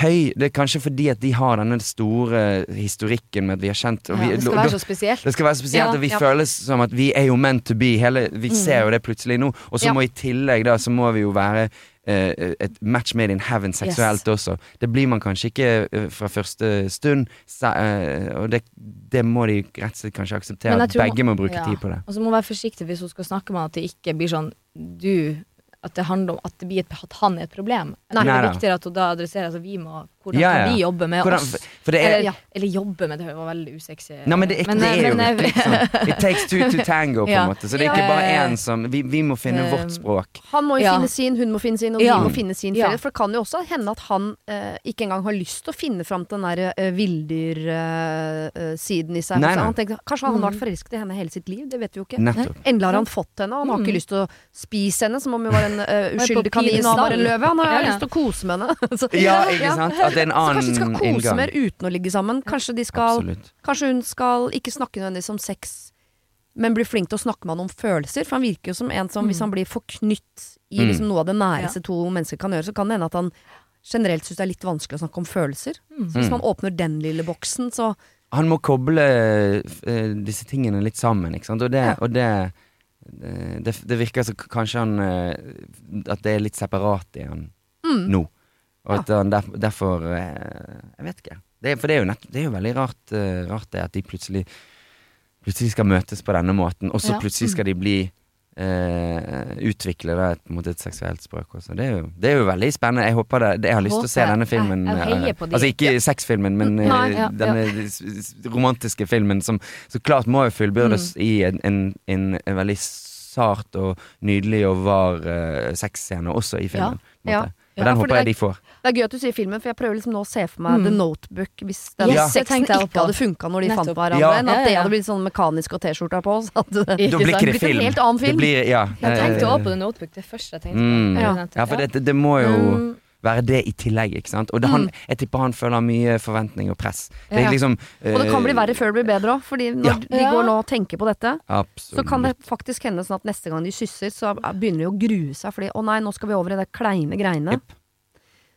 [SPEAKER 2] høy. Det er kanskje fordi at de har denne store historikken med at vi har kjent og
[SPEAKER 3] ja, Det skal være så spesielt.
[SPEAKER 2] det skal være spesielt,
[SPEAKER 3] Ja,
[SPEAKER 2] og vi
[SPEAKER 1] ja.
[SPEAKER 2] føles som at vi er jo meant to be. Hele, vi
[SPEAKER 3] Mm.
[SPEAKER 2] ser jo det plutselig nå. Og så må i tillegg da, så må vi jo være et match made in heaven seksuelt også. Det blir man kanskje ikke eh, fra første stund, eh, og det, det må de rett og slett kanskje akseptere. At begge må bruke
[SPEAKER 3] ja.
[SPEAKER 2] tid på det.
[SPEAKER 3] Og så må hun være forsiktig hvis hun skal snakke med at det ikke blir sånn du At det handler om at det blir et, at han er et problem.
[SPEAKER 2] Nei
[SPEAKER 3] det er viktigere at hun da adresserer at vi må Hvordan
[SPEAKER 2] Ja,
[SPEAKER 3] kan
[SPEAKER 2] ja.
[SPEAKER 3] vi jobbe med
[SPEAKER 2] Hvordan,
[SPEAKER 3] oss?
[SPEAKER 2] for det er
[SPEAKER 3] Eller,
[SPEAKER 1] Ja.
[SPEAKER 3] eller jobbe med, det var veldig usexy.
[SPEAKER 2] Nei, men det, er- det er jo
[SPEAKER 3] men,
[SPEAKER 2] virkelig sånn. It takes two to tango, på en
[SPEAKER 3] Ja.
[SPEAKER 2] måte. Så det er ikke bare én som Vi, vi må finne
[SPEAKER 3] Eh,
[SPEAKER 2] vårt språk.
[SPEAKER 1] Han må jo
[SPEAKER 3] Ja.
[SPEAKER 1] finne sin, hun må finne sin, og
[SPEAKER 3] Ja.
[SPEAKER 1] vi må finne sin felles. For det kan jo også hende at han eh, ikke engang har lyst til å finne fram til den der uh, vildyrsiden i seg.
[SPEAKER 2] Nei, nei.
[SPEAKER 1] Han tenker, kanskje han har
[SPEAKER 3] Mm.
[SPEAKER 1] vært forelsket i henne hele sitt liv, det vet vi jo ikke.
[SPEAKER 2] Nettopp.
[SPEAKER 1] Endelig har han fått henne, og han har
[SPEAKER 3] Mm.
[SPEAKER 1] ikke lyst til å spise henne som om hun var en uh, uskyldig kanin og han var en løve. Han har
[SPEAKER 3] ja.
[SPEAKER 1] lyst til å kose med henne. Så,
[SPEAKER 2] Ja, ikke sant? At det er en
[SPEAKER 1] Så kanskje de skal kose mer uten å ligge sammen. Kanskje, de skal, kanskje hun skal ikke snakke nødvendigvis om sex, men bli flink til å snakke med han om følelser. For han virker jo som en som, hvis han blir forknytt i
[SPEAKER 2] Mm.
[SPEAKER 1] liksom noe av det næreste to mennesker kan gjøre, så kan det hende at han generelt syns det er litt vanskelig å snakke om følelser.
[SPEAKER 3] Mm.
[SPEAKER 1] Så hvis
[SPEAKER 2] Mm.
[SPEAKER 1] man åpner den lille boksen, så
[SPEAKER 2] Han må koble uh, disse tingene litt sammen, ikke sant. Og det,
[SPEAKER 1] Ja.
[SPEAKER 2] og det, det, det virker som kanskje han eh, At det er litt separat i han
[SPEAKER 1] mm.
[SPEAKER 2] nå. Og at han derf, derfor eh, Jeg vet ikke. Det, for det er jo, nett, det er jo veldig rart, eh, rart det at de plutselig Plutselig skal møtes på denne måten, og så
[SPEAKER 3] Ja.
[SPEAKER 2] plutselig skal de bli Uh, utvikle da, et, måte et seksuelt språk også. Det er, jo, det er jo veldig spennende. Jeg håper det, det Jeg har lyst til å se denne filmen.
[SPEAKER 3] jeg-
[SPEAKER 2] eh,
[SPEAKER 3] de.
[SPEAKER 2] altså ikke sexfilmen, men eh,
[SPEAKER 1] Nei,
[SPEAKER 3] ja,
[SPEAKER 2] denne s- romantiske filmen som så klart må jo fullbyrdes
[SPEAKER 3] Mm.
[SPEAKER 2] i en, en, en, en veldig sart og nydelig og var uh, sexscene også i filmen.
[SPEAKER 1] Ja. Ja,
[SPEAKER 2] den håper jeg de får.
[SPEAKER 1] Det er gøy at du sier filmen, for jeg prøver liksom nå å se for meg
[SPEAKER 3] Mm.
[SPEAKER 1] The Notebook hvis den
[SPEAKER 3] Yes, det
[SPEAKER 1] sexen ikke hadde funka når de fant
[SPEAKER 3] Nettopp.
[SPEAKER 1] hverandre.
[SPEAKER 2] Ja.
[SPEAKER 1] Enn at
[SPEAKER 3] Ja, ja,
[SPEAKER 1] det hadde blitt sånn mekanisk og T-skjorta på. Så det
[SPEAKER 2] Da blir ikke det
[SPEAKER 1] blitt en
[SPEAKER 2] film.
[SPEAKER 1] helt annen
[SPEAKER 2] Det
[SPEAKER 1] film.
[SPEAKER 2] blir, ja.
[SPEAKER 3] Jeg tenkte
[SPEAKER 2] eh,
[SPEAKER 3] også på The Notebook, det første jeg tenkte
[SPEAKER 2] Mm.
[SPEAKER 3] på.
[SPEAKER 1] Ja.
[SPEAKER 2] Ja, for det, det, det må jo
[SPEAKER 3] Mm.
[SPEAKER 2] Være det i tillegg, ikke sant. Og det, han, jeg tipper han føler mye forventning og press. Det er
[SPEAKER 1] Ja.
[SPEAKER 2] liksom
[SPEAKER 1] Og det kan bli
[SPEAKER 2] eh,
[SPEAKER 1] verre før det blir bedre òg, Fordi når
[SPEAKER 2] Ja.
[SPEAKER 1] de går nå og tenker på dette,
[SPEAKER 2] Absolutt.
[SPEAKER 1] så kan det faktisk hende sånn at neste gang de kysser, så begynner de å grue seg fordi å nei, nå skal vi over i det kleine greiene.
[SPEAKER 2] Yep.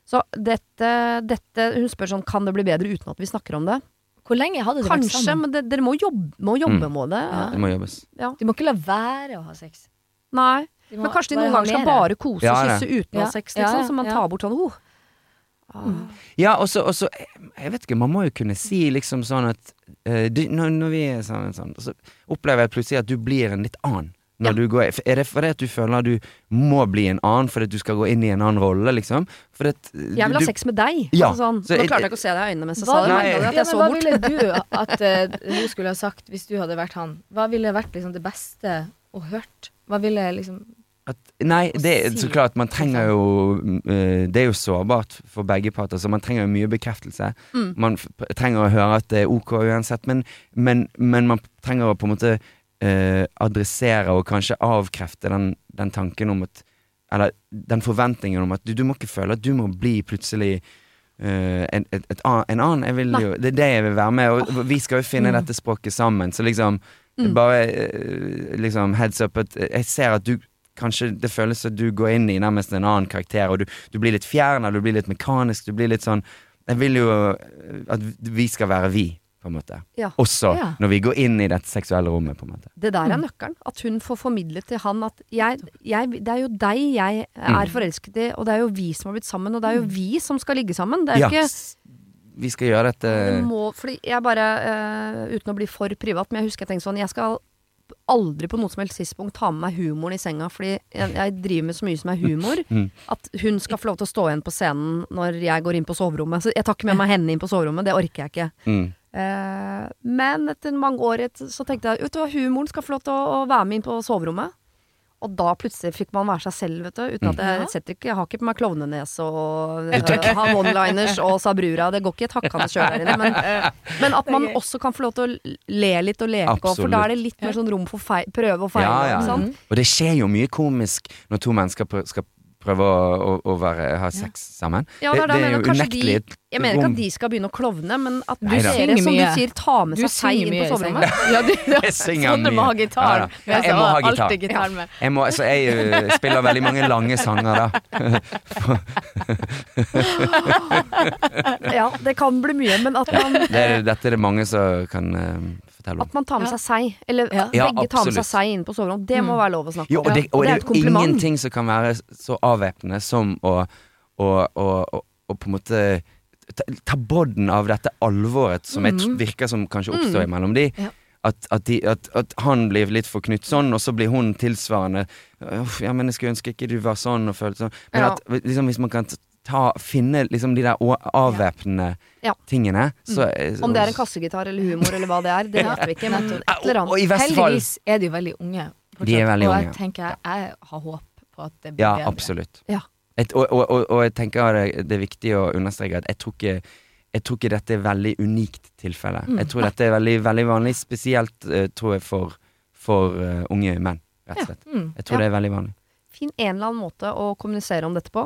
[SPEAKER 1] Så dette, dette Hun spør sånn, kan det bli bedre uten at vi snakker om det?
[SPEAKER 3] Hvor lenge hadde dere vært
[SPEAKER 1] Kanskje,
[SPEAKER 3] sammen?
[SPEAKER 1] men det, dere må jobbe, må jobbe
[SPEAKER 2] Mm.
[SPEAKER 1] med det.
[SPEAKER 3] Ja.
[SPEAKER 2] Det må jobbes.
[SPEAKER 3] De må ikke la være å ha sex.
[SPEAKER 1] Nei. Men kanskje de noen ganger skal bare kose og
[SPEAKER 2] ja.
[SPEAKER 1] kysse uten å
[SPEAKER 3] Ja.
[SPEAKER 1] ha sex,
[SPEAKER 3] Ja,
[SPEAKER 1] liksom.
[SPEAKER 3] ja,
[SPEAKER 1] Så man tar bort sånn oh. Ah.
[SPEAKER 2] Ja, og så Jeg vet ikke, man må jo kunne si liksom sånn at uh, du, når, når vi er sånn, sånn, så opplever jeg plutselig at du blir en litt annen. Når
[SPEAKER 1] Ja.
[SPEAKER 2] du går, er det fordi at du føler at du må bli en annen fordi at du skal gå inn i en annen rolle, liksom? Fordi at
[SPEAKER 1] Jeg vil ha
[SPEAKER 2] du,
[SPEAKER 1] sex med deg.
[SPEAKER 2] Ja,
[SPEAKER 1] Altså sånn.
[SPEAKER 2] så
[SPEAKER 1] Nå klarte jeg ikke å se deg i øynene mens jeg
[SPEAKER 3] Hva,
[SPEAKER 1] sa det.
[SPEAKER 2] Nei.
[SPEAKER 1] men jeg
[SPEAKER 3] ja, men
[SPEAKER 1] så
[SPEAKER 3] hva
[SPEAKER 1] bort.
[SPEAKER 3] ville du at uh, du skulle ha sagt hvis du hadde vært han? Hva ville vært liksom det beste å hørt? Hva ville liksom
[SPEAKER 2] at Nei, det så klart, man trenger jo eh, Det er jo sårbart for begge parter, så man trenger jo mye bekreftelse.
[SPEAKER 1] Mm.
[SPEAKER 2] Man trenger å høre at det er ok uansett, men, men, men man trenger å på en måte eh, adressere og kanskje avkrefte den, den tanken om at Eller den forventningen om at du, du må ikke føle at du må bli plutselig Uh, en, et, et, en annen. Jo, det er det jeg vil være med, og vi skal jo finne
[SPEAKER 3] Mm.
[SPEAKER 2] dette språket sammen. Så liksom
[SPEAKER 1] Mm.
[SPEAKER 2] Bare eh, liksom heads up at jeg ser at du Kanskje det føles som du går inn i nærmest en annen karakter, og du, du blir litt fjerna, du blir litt mekanisk, du blir litt sånn Jeg vil jo eh, at vi skal være vi, på en måte.
[SPEAKER 1] Ja.
[SPEAKER 2] Også
[SPEAKER 3] Ja.
[SPEAKER 2] når vi går inn i dette seksuelle rommet, på en måte.
[SPEAKER 1] Det der er nøkkelen. At hun får formidlet til han at jeg, jeg, det er jo deg jeg er
[SPEAKER 2] Mm.
[SPEAKER 1] forelsket i, og det er jo vi som har blitt sammen, og det er jo vi som skal ligge sammen. Det er
[SPEAKER 2] Ja,
[SPEAKER 1] ikke
[SPEAKER 2] vi skal gjøre dette
[SPEAKER 1] det må, fordi jeg bare, uh, uten å bli for privat, men jeg husker jeg tenkte sånn Jeg skal aldri på noe som helst tidspunkt ta med meg humoren i senga, fordi jeg, jeg driver med så mye som er humor.
[SPEAKER 2] Mm.
[SPEAKER 1] At hun skal få lov til å stå igjen på scenen når jeg går inn på soverommet. Så jeg tar ikke med meg henne inn på soverommet, det orker jeg ikke.
[SPEAKER 2] mm.
[SPEAKER 1] Uh, men etter mange år så tenkte jeg vet du hva, humoren skal få lov til å, å være med inn på soverommet. Og da plutselig fikk man være seg selv, vet du. Uten at jeg setter ikke Jeg har ikke på meg klovnenese og uh, ha one-liners og sabrura. Det går ikke et hakkende sjøl der inne. Men, men at man også kan få lov til å le litt og leke, Absolutt. for da er det litt mer sånn rom for feil, prøve og feile.
[SPEAKER 2] Ja, ja. Og det skjer jo mye komisk når to mennesker skal prøve å, å, å være, ha sex sammen.
[SPEAKER 1] Ja, det det er jo
[SPEAKER 2] unektelig et
[SPEAKER 1] jeg mener ikke at de skal begynne å klovne, men at
[SPEAKER 2] du
[SPEAKER 1] Neida.
[SPEAKER 3] ser,
[SPEAKER 1] som du sier, ta med seg seg inn på soverommet.
[SPEAKER 3] Ja, du,
[SPEAKER 2] Jeg synger
[SPEAKER 3] Sånne
[SPEAKER 2] mye.
[SPEAKER 3] må ha gitar.
[SPEAKER 2] Ja.
[SPEAKER 3] Jeg
[SPEAKER 2] Jeg må ha gitar.
[SPEAKER 3] gitar med.
[SPEAKER 2] Jeg, må, så jeg uh, spiller veldig mange lange sanger, da.
[SPEAKER 1] Ja, det kan bli mye, men at man
[SPEAKER 2] Det er, dette er det mange som kan eh, er lov.
[SPEAKER 1] At man tar med seg seg, eller
[SPEAKER 3] Ja.
[SPEAKER 2] Ja,
[SPEAKER 1] begge tar med seg seg inn på soverommet. Det må
[SPEAKER 3] Mm.
[SPEAKER 1] være lov å snakke
[SPEAKER 2] Jo,
[SPEAKER 1] om.
[SPEAKER 2] og det, og
[SPEAKER 1] det
[SPEAKER 2] det
[SPEAKER 1] er et
[SPEAKER 2] jo
[SPEAKER 1] kompliment.
[SPEAKER 2] ingenting som kan være så avvæpnende som å, å, å, å, å på en måte ta, ta bodden av dette alvoret som jeg tr- virker som kanskje oppstår mellom de.
[SPEAKER 3] Ja.
[SPEAKER 2] At, at, de, at, at han blir litt for knytt sånn, og så blir hun tilsvarende Uff, ja, men jeg skulle ønske ikke du var sånn og følte sånn. Men
[SPEAKER 1] Ja.
[SPEAKER 2] at liksom, hvis man kan ta, finne liksom de der avvæpnende
[SPEAKER 1] Ja.
[SPEAKER 2] tingene, så
[SPEAKER 1] Om det er en kassegitar eller humor eller hva det er, det vet vi ikke. Men et eller
[SPEAKER 2] og, og
[SPEAKER 1] annet.
[SPEAKER 2] i
[SPEAKER 3] Heldigvis er de jo veldig unge. fortsatt,
[SPEAKER 2] De er veldig
[SPEAKER 3] og
[SPEAKER 2] unge.
[SPEAKER 3] jeg tenker jeg, jeg har håp på at det blir
[SPEAKER 2] Ja,
[SPEAKER 3] bedre.
[SPEAKER 2] absolutt.
[SPEAKER 1] Ja.
[SPEAKER 2] absolutt. og, og, og, og jeg tenker det, det er viktig å understreke at jeg tror ikke jeg tror ikke dette er veldig unikt tilfelle.
[SPEAKER 3] Mm.
[SPEAKER 2] Jeg tror dette er veldig, veldig vanlig, spesielt uh, tror jeg for, for uh, unge menn, rett og slett.
[SPEAKER 3] Mm.
[SPEAKER 2] Jeg tror
[SPEAKER 1] Ja.
[SPEAKER 2] det er veldig vanlig.
[SPEAKER 1] Finn en eller annen måte å kommunisere om dette på.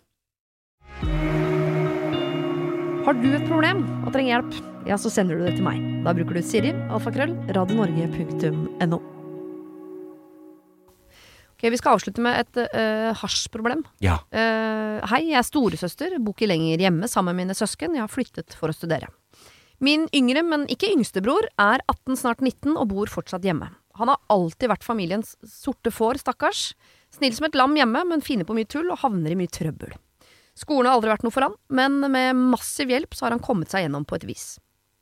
[SPEAKER 1] Har du et problem og trenger hjelp, ja, så sender du det til meg. Da bruker du Siri, alfakrøll, radionorge.no. Ok, Vi skal avslutte med et uh, hasjproblem.
[SPEAKER 2] Ja.
[SPEAKER 1] Uh, hei, jeg er storesøster, bor ikke lenger hjemme sammen med mine søsken, jeg har flyttet for å studere. Min yngre, men ikke yngstebror, er 18, snart 19 og bor fortsatt hjemme. Han har alltid vært familiens sorte får, stakkars. Snill som et lam hjemme, men finner på mye tull og havner i mye trøbbel. Skolen har aldri vært noe for han, men med massiv hjelp så har han kommet seg gjennom på et vis.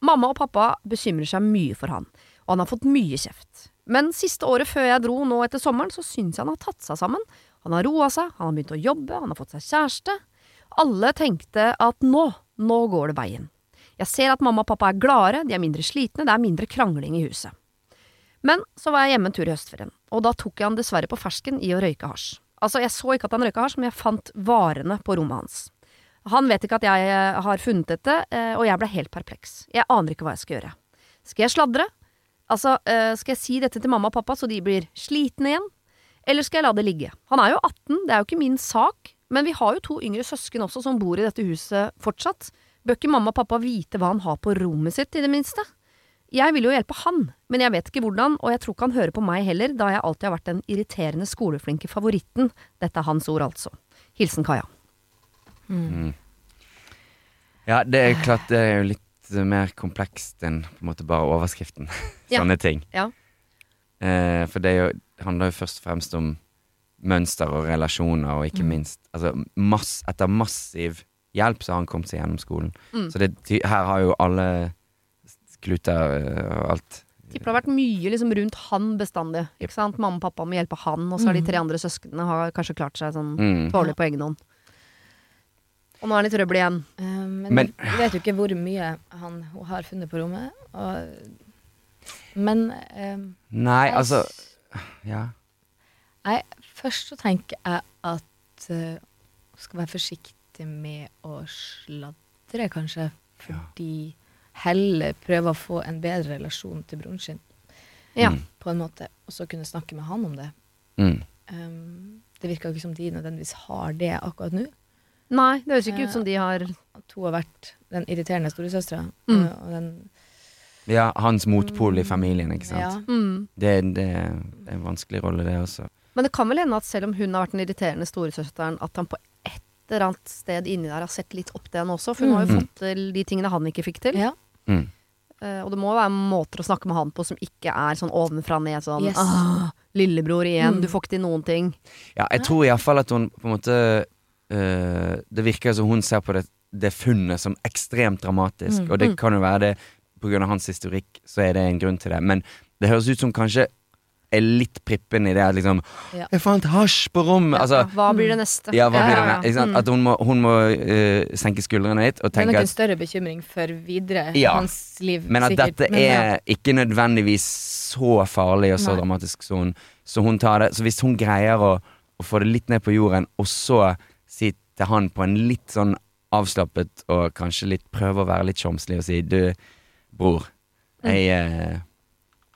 [SPEAKER 1] Mamma og pappa bekymrer seg mye for han, og han har fått mye kjeft. Men siste året før jeg dro nå etter sommeren, så syns jeg han har tatt seg sammen. Han har roa seg, han har begynt å jobbe, han har fått seg kjæreste. Alle tenkte at nå, nå går det veien. Jeg ser at mamma og pappa er gladere, de er mindre slitne, det er mindre krangling i huset. Men så var jeg hjemme en tur i høstferien, og da tok jeg han dessverre på fersken i å røyke hasj. Altså, jeg så ikke at han røyka hasj, men jeg fant varene på rommet hans. Han vet ikke at jeg eh, har funnet dette, eh, og jeg ble helt perpleks. Jeg aner ikke hva jeg skal gjøre. Skal jeg sladre? Altså, eh, skal jeg si dette til mamma og pappa så de blir slitne igjen? Eller skal jeg la det ligge? Han er jo 18, det er jo ikke min sak, men vi har jo to yngre søsken også som bor i dette huset fortsatt. Bør ikke mamma og pappa vite hva han har på rommet sitt, i det minste? Jeg vil jo hjelpe han, men jeg vet ikke hvordan, og jeg tror ikke han hører på meg heller, da jeg alltid har vært den irriterende skoleflinke favoritten. Dette er hans ord, altså. Hilsen Kaja.
[SPEAKER 2] Ja, det er klart det er jo litt mer komplekst enn på en måte bare overskriften.
[SPEAKER 1] Ja.
[SPEAKER 2] Sånne ting.
[SPEAKER 1] Ja.
[SPEAKER 2] Eh, for det er jo, handler jo først og fremst om mønster og relasjoner, og ikke minst altså, mass, Etter massiv hjelp så har han kommet seg gjennom skolen.
[SPEAKER 1] Mm.
[SPEAKER 2] Så det, her har jo alle kluter eh, og alt
[SPEAKER 1] Tipper det har vært mye liksom rundt han bestandig. Ikke sant? Mamma og pappa må hjelpe han, og så har de tre andre søsknene har kanskje klart seg sånn
[SPEAKER 2] mm.
[SPEAKER 1] tålelig på egen hånd. Og nå er han i trøbbel igjen.
[SPEAKER 3] Uh, men,
[SPEAKER 2] Men-
[SPEAKER 3] vi vet jo ikke hvor mye han hun har funnet på rommet. Og, men uh,
[SPEAKER 2] Nei,
[SPEAKER 3] jeg
[SPEAKER 2] altså Ja.
[SPEAKER 3] Nei, først så tenker jeg at uh, skal være forsiktig med å sladre, kanskje. Fordi heller prøve å få en bedre relasjon til broren sin,
[SPEAKER 1] Ja.
[SPEAKER 2] Mm.
[SPEAKER 3] på en måte. Og så kunne snakke med han om det.
[SPEAKER 2] Mm.
[SPEAKER 3] Um, det virker ikke som de nødvendigvis har det akkurat nå.
[SPEAKER 1] Nei, det høres ikke ut som de har
[SPEAKER 3] At hun har vært den irriterende storesøstera.
[SPEAKER 1] Mm.
[SPEAKER 3] Og den
[SPEAKER 2] ja, hans motpol i familien, ikke sant.
[SPEAKER 3] Ja.
[SPEAKER 1] mm.
[SPEAKER 2] Det, det er en vanskelig rolle, det også.
[SPEAKER 1] Men det kan vel hende at selv om hun har vært den irriterende storesøsteren, at han på et eller annet sted inni der har sett litt opp til henne også. For hun har jo
[SPEAKER 2] Mm.
[SPEAKER 1] fått til de tingene han ikke fikk til.
[SPEAKER 3] Ja.
[SPEAKER 2] Mm.
[SPEAKER 1] Eh, og det må være måter å snakke med han på som ikke er sånn ovenfra og ned sånn
[SPEAKER 3] Yes.
[SPEAKER 1] «Ah, Lillebror igjen,
[SPEAKER 3] Mm.
[SPEAKER 1] du får ikke til noen ting.
[SPEAKER 2] Ja, jeg tror iallfall at hun på en måte uh, Det virker som hun ser på det, det funnet som ekstremt dramatisk,
[SPEAKER 3] Mm.
[SPEAKER 2] og det
[SPEAKER 1] Mm.
[SPEAKER 2] kan jo være det av hans historikk, så er det en grunn til det. Men det høres ut som kanskje er litt prippen i det at liksom
[SPEAKER 3] Ja.
[SPEAKER 2] 'Jeg fant hasj på rommet!' Altså,
[SPEAKER 1] Hva blir det neste?
[SPEAKER 2] ja, hva blir det
[SPEAKER 1] Ja,
[SPEAKER 2] sant?
[SPEAKER 1] Mm.
[SPEAKER 2] At hun må, hun må uh, senke skuldrene litt og
[SPEAKER 3] Det er
[SPEAKER 2] tenke
[SPEAKER 3] nok en større bekymring for videre
[SPEAKER 2] Ja.
[SPEAKER 3] hans liv.
[SPEAKER 2] Men at
[SPEAKER 3] sikkert.
[SPEAKER 2] dette
[SPEAKER 3] ja.
[SPEAKER 2] er ikke nødvendigvis så farlig og så
[SPEAKER 3] Nei.
[SPEAKER 2] dramatisk så hun, så hun tar det Så hvis hun greier å, å få det litt ned på jorden, og så si til han på en litt sånn avslappet og kanskje litt prøve å være litt tjomslig og si Du, bror, jeg, eh,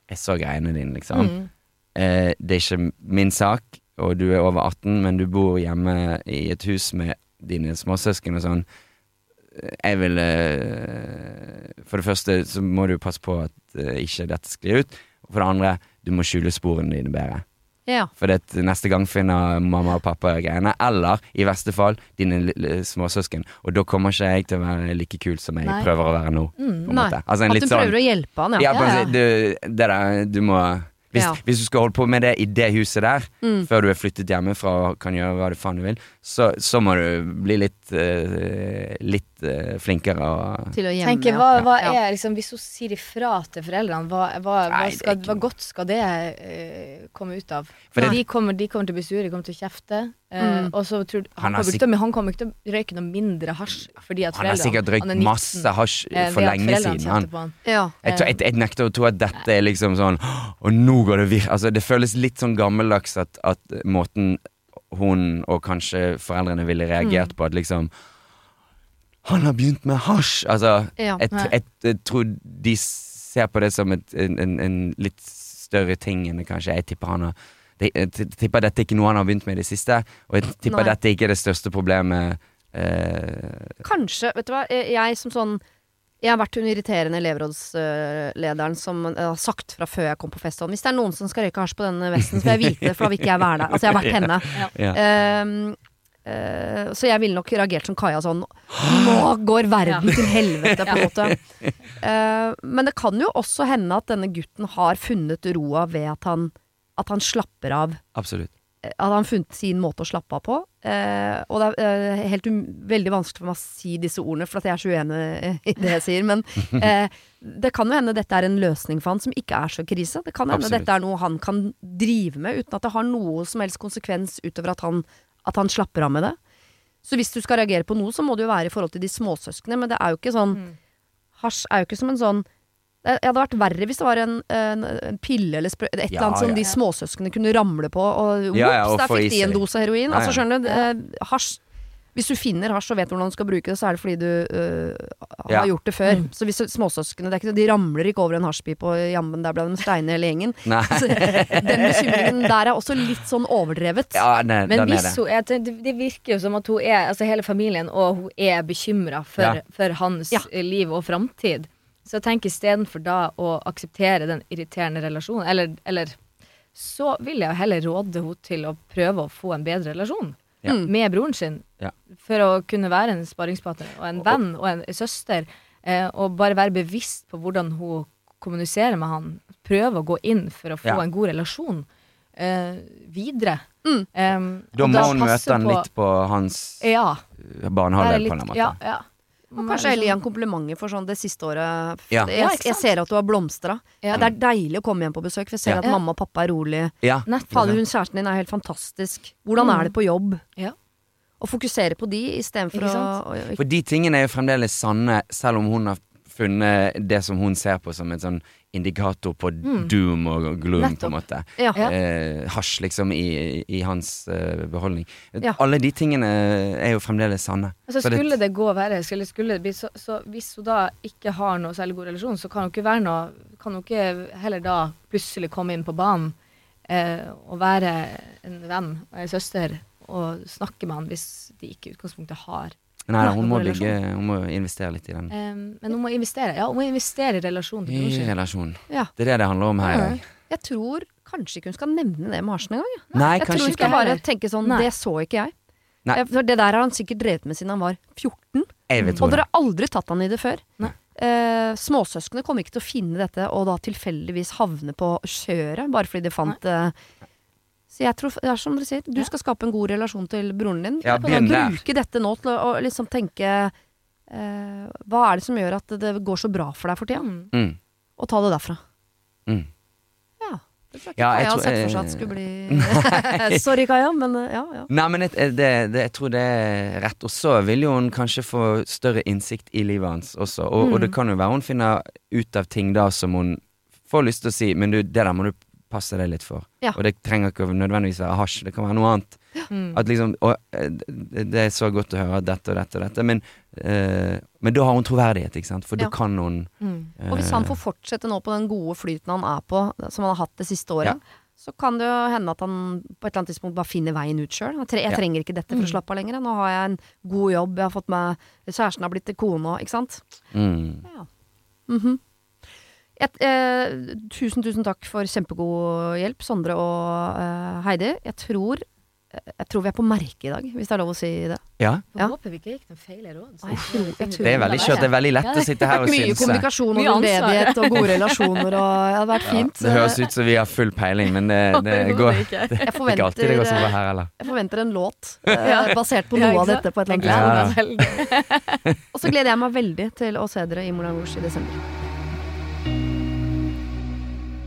[SPEAKER 2] jeg så greiene dine, liksom.
[SPEAKER 3] Mm.
[SPEAKER 2] Eh, det er ikke min sak, og du er over 18, men du bor hjemme i et hus med dine småsøsken og sånn. Eh, Jeg vil eh, For det første så må du passe på at eh, ikke dette sklir ut. Og for det andre, du må skjule sporene dine bedre.
[SPEAKER 1] Ja.
[SPEAKER 2] For det neste gang finner mamma og pappa greiene, eller i verste fall dine småsøsken. Og da kommer ikke jeg til å være like kul som jeg
[SPEAKER 3] Nei.
[SPEAKER 2] prøver å være nå.
[SPEAKER 3] Mm.
[SPEAKER 2] Altså en
[SPEAKER 1] At du
[SPEAKER 2] sånn
[SPEAKER 1] prøver å hjelpe han, ja.
[SPEAKER 2] ja,
[SPEAKER 3] ja,
[SPEAKER 2] Ja, du, det der, du må hvis,
[SPEAKER 1] Ja.
[SPEAKER 2] hvis du skal holde på med det i det huset der,
[SPEAKER 1] Mm.
[SPEAKER 2] før du er flyttet hjemmefra og kan gjøre hva du faen du vil, så, så må du bli litt eh, Litt eh, flinkere og
[SPEAKER 1] Til å gjemme.
[SPEAKER 3] Tenker, hva, hva
[SPEAKER 1] Ja.
[SPEAKER 3] er liksom, Hvis hun sier ifra til foreldrene, hva, hva, hva,
[SPEAKER 2] Nei,
[SPEAKER 3] skal, hva godt skal det eh, komme ut av?
[SPEAKER 2] For det-
[SPEAKER 3] de, kommer, de kommer til å bli sure, de kommer til å kjefte. eh,
[SPEAKER 1] Mm.
[SPEAKER 3] og så tror
[SPEAKER 2] Han
[SPEAKER 3] han,
[SPEAKER 2] har
[SPEAKER 3] kommer til, å- han kommer ikke til å røyke noe mindre hasj fordi at
[SPEAKER 2] Han har sikkert
[SPEAKER 3] er
[SPEAKER 2] røykt
[SPEAKER 3] 19,
[SPEAKER 2] masse hasj
[SPEAKER 3] eh,
[SPEAKER 2] for lenge siden. Han,
[SPEAKER 3] han.
[SPEAKER 1] Ja.
[SPEAKER 2] jeg, jeg, jeg nekter å tro at dette er liksom sånn Og nå går det virkelig Altså, det føles litt sånn gammeldags at, at måten hun og kanskje foreldrene ville reagert på, at liksom Han har begynt med hasj! Altså,
[SPEAKER 1] Ja.
[SPEAKER 2] jeg, jeg, jeg tror de ser på det som et, en, en, en litt større ting enn kanskje jeg tipper han har Jeg tipper dette ikke noe han har begynt med i det siste, og jeg tipper
[SPEAKER 1] Nei.
[SPEAKER 2] dette ikke er det største problemet. Eh,
[SPEAKER 1] Kanskje, vet du hva, jeg som sånn Jeg har vært hun irriterende elevrådslederen som eh, har sagt fra før jeg kom på fest sånn Hvis det er noen som skal røyke hasj på denne vesten, så vil jeg vite det, for da vil ikke jeg være der. Altså, jeg har vært henne.
[SPEAKER 2] ja.
[SPEAKER 1] Ehm, uh, så jeg ville nok reagert som Kaja sånn Nå går verden til helvete, på en måte. Uh, men det kan jo også hende at denne gutten har funnet roa ved at han, at han slapper av.
[SPEAKER 2] Absolutt.
[SPEAKER 1] At han funnet sin måte å slappe av på. Eh, og det er eh, helt um veldig vanskelig for meg å si disse ordene, for at jeg er så uenig i det jeg sier. Men eh, det kan jo hende dette er en løsning for han som ikke er så krise. Det kan hende
[SPEAKER 2] Absolutt.
[SPEAKER 1] dette er noe han kan drive med uten at det har noe som helst konsekvens utover at han, at han slapper av med det. Så hvis du skal reagere på noe, så må det jo være i forhold til de småsøsknene. Men det er jo ikke sånn Hasj er jo ikke som en sånn det hadde vært verre hvis det var en, en, en pille eller sprø, et eller
[SPEAKER 2] Ja,
[SPEAKER 1] annet som
[SPEAKER 2] ja.
[SPEAKER 1] de småsøsknene kunne ramle på, og
[SPEAKER 2] Ja, ja,
[SPEAKER 1] der fikk de en dose heroin. Altså, skjønner du, eh, hasj Hvis du finner hasj og vet hvordan du skal bruke det, så er det fordi du eh, har
[SPEAKER 2] Ja.
[SPEAKER 1] gjort det før. Så hvis er ikke, De ramler ikke over en hasjpipe, og jammen der ble de steine hele gjengen. Så den bekymringen der er også litt sånn overdrevet.
[SPEAKER 2] Ja, nei,
[SPEAKER 3] Men hvis
[SPEAKER 2] det.
[SPEAKER 3] hun er, det, det virker jo som at hun er Altså hele familien og hun er bekymra for,
[SPEAKER 2] Ja.
[SPEAKER 3] for hans
[SPEAKER 1] Ja.
[SPEAKER 3] liv og framtid. Så jeg tenker istedenfor da å akseptere den irriterende relasjonen, eller, eller så vil jeg heller råde henne til å prøve å få en bedre relasjon
[SPEAKER 2] Ja.
[SPEAKER 3] med broren sin.
[SPEAKER 2] Ja.
[SPEAKER 3] For å kunne være en sparringspartner og en venn og en søster. Eh, og bare være bevisst på hvordan hun kommuniserer med han. Prøve å gå inn for å få
[SPEAKER 2] Ja.
[SPEAKER 3] en god relasjon eh, videre.
[SPEAKER 1] Mm.
[SPEAKER 3] Um,
[SPEAKER 2] Da må hun møte han
[SPEAKER 3] på-
[SPEAKER 2] litt på hans
[SPEAKER 3] Ja.
[SPEAKER 2] banehalvdel, på en måte.
[SPEAKER 3] Ja, ja.
[SPEAKER 1] Og kanskje heller gi han komplimenter for sånn det siste året.
[SPEAKER 2] Ja.
[SPEAKER 1] Jeg, jeg ser at du har blomstra.
[SPEAKER 3] Ja.
[SPEAKER 1] Det er deilig å komme hjem på besøk, for jeg ser
[SPEAKER 2] Ja.
[SPEAKER 1] at mamma og pappa er rolig.
[SPEAKER 2] Ja.
[SPEAKER 1] Fader, hun kjæresten din er helt fantastisk. Hvordan
[SPEAKER 3] Mm.
[SPEAKER 1] er det på jobb?
[SPEAKER 3] Ja.
[SPEAKER 1] Å fokusere på de istedenfor å, å
[SPEAKER 2] For de tingene er jo fremdeles sanne, selv om hun har funnet det som hun ser på som en sånn indikator på doom og gloom, på
[SPEAKER 3] Mm.
[SPEAKER 2] En måte.
[SPEAKER 1] Ja.
[SPEAKER 2] Eh, hasj, liksom, i, i hans uh, beholdning.
[SPEAKER 1] Ja.
[SPEAKER 2] Alle de tingene er jo fremdeles sanne.
[SPEAKER 3] Altså, skulle det gå verre, skulle, skulle det bli så, så hvis hun da ikke har noe særlig god relasjon, så kan hun ikke være noe Kan hun ikke heller da plutselig komme inn på banen eh, og være en venn og en søster og snakke med han hvis de ikke i utgangspunktet har
[SPEAKER 2] Nei, da, hun må, bygge, hun må investere litt i den
[SPEAKER 3] Um, Men hun må investere. Ja, hun må investere i relasjonen
[SPEAKER 2] i relasjon.
[SPEAKER 1] Ja.
[SPEAKER 2] Det er det det handler om her i dag.
[SPEAKER 1] Jeg tror kanskje ikke hun skal nevne det med hasjen engang. jeg.
[SPEAKER 2] Nei,
[SPEAKER 1] Jeg tror hun
[SPEAKER 2] ikke.
[SPEAKER 1] skal bare tenke sånn
[SPEAKER 3] Nei.
[SPEAKER 1] Det så ikke jeg.
[SPEAKER 2] Nei.
[SPEAKER 1] Eh, For det der har han sikkert drevet med siden han var 14.
[SPEAKER 2] Jeg vil tro
[SPEAKER 1] Og dere har aldri tatt han i det før.
[SPEAKER 3] Nei.
[SPEAKER 1] Eh, småsøskene kommer ikke til å finne dette og da tilfeldigvis havne på kjøret bare fordi de fant eh, Så jeg tror, det er som dere sier, du skal skape en god relasjon til broren din.
[SPEAKER 2] Ja,
[SPEAKER 1] Og da
[SPEAKER 2] begynn der.
[SPEAKER 1] Bruke dette nå til å, å liksom tenke eh, Hva er det som gjør at det går så bra for deg for tida?
[SPEAKER 3] Mm.
[SPEAKER 2] Mm.
[SPEAKER 1] Og ta det derfra.
[SPEAKER 2] Mm.
[SPEAKER 1] Ja. Det tror jeg ikke
[SPEAKER 2] Ja, jeg
[SPEAKER 1] Kaja har sett for seg at skulle bli Sorry, Kaja, men eh, ja, ja.
[SPEAKER 2] Nei, men jeg, det, det, jeg tror det er rett. Og så vil jo hun kanskje få større innsikt i livet hans også. Og, og det
[SPEAKER 1] Mm.
[SPEAKER 2] kan jo være hun finner ut av ting da som hun får lyst til å si, men du, det der må du passe deg litt for.
[SPEAKER 1] Ja.
[SPEAKER 2] Og det trenger ikke nødvendigvis være hasj, det kan være noe annet.
[SPEAKER 3] Mm.
[SPEAKER 2] At liksom å, eh, det, er så godt å høre dette og dette og dette, men, øh, men da har hun troverdighet, ikke sant? For
[SPEAKER 1] Ja.
[SPEAKER 2] da kan hun
[SPEAKER 3] Mm.
[SPEAKER 1] Og hvis han
[SPEAKER 2] eh,
[SPEAKER 1] får fortsette nå på den gode flyten han er på, som han har hatt det siste året, så kan det jo hende at han på et eller annet tidspunkt bare finner veien ut sjøl. Jeg, tre- jeg
[SPEAKER 2] Ja.
[SPEAKER 1] trenger ikke dette for å slappe av lenger. Nå har jeg en god jobb, jeg har fått meg Kjæresten har blitt til kone, ikke sant.
[SPEAKER 2] mm,
[SPEAKER 1] Mhm. Et, eh, tusen, tusen takk for kjempegod hjelp, Sondre og eh, Heidi. Jeg tror, jeg tror vi er på merket i dag, hvis det er lov å si det.
[SPEAKER 2] Ja.
[SPEAKER 1] Ja.
[SPEAKER 3] håper vi ikke gikk noen feil råd.
[SPEAKER 2] Det er veldig skjørt. Det er veldig lett
[SPEAKER 3] Ja,
[SPEAKER 2] å sitte her og
[SPEAKER 1] Mye kommunikasjon og veldedighet og gode relasjoner og Det hadde vært fint.
[SPEAKER 2] Det høres ut som vi har full peiling, men det, det går det er ikke alltid det går
[SPEAKER 1] som
[SPEAKER 2] her heller.
[SPEAKER 1] jeg forventer en låt eh, basert på noe av dette på et eller annet
[SPEAKER 2] Ja.
[SPEAKER 1] Og så gleder jeg meg veldig til å se dere i Moulin Rouge i desember.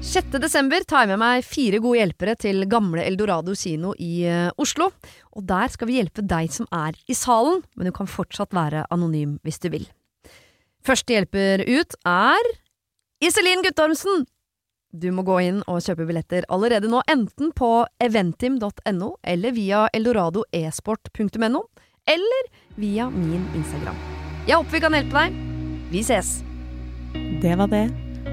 [SPEAKER 1] 6. desember tar jeg med meg fire gode hjelpere til gamle Eldorado kino i eh, Oslo. Og der skal vi hjelpe deg som er i salen, men du kan fortsatt være anonym hvis du vil. Første hjelper ut er Iselin Guttormsen! Du må gå inn og kjøpe billetter allerede nå, enten på eventim.no eller via eldoradoesport.no, eller via min Instagram. Jeg håper vi kan hjelpe deg. Vi ses!
[SPEAKER 5] Det var det.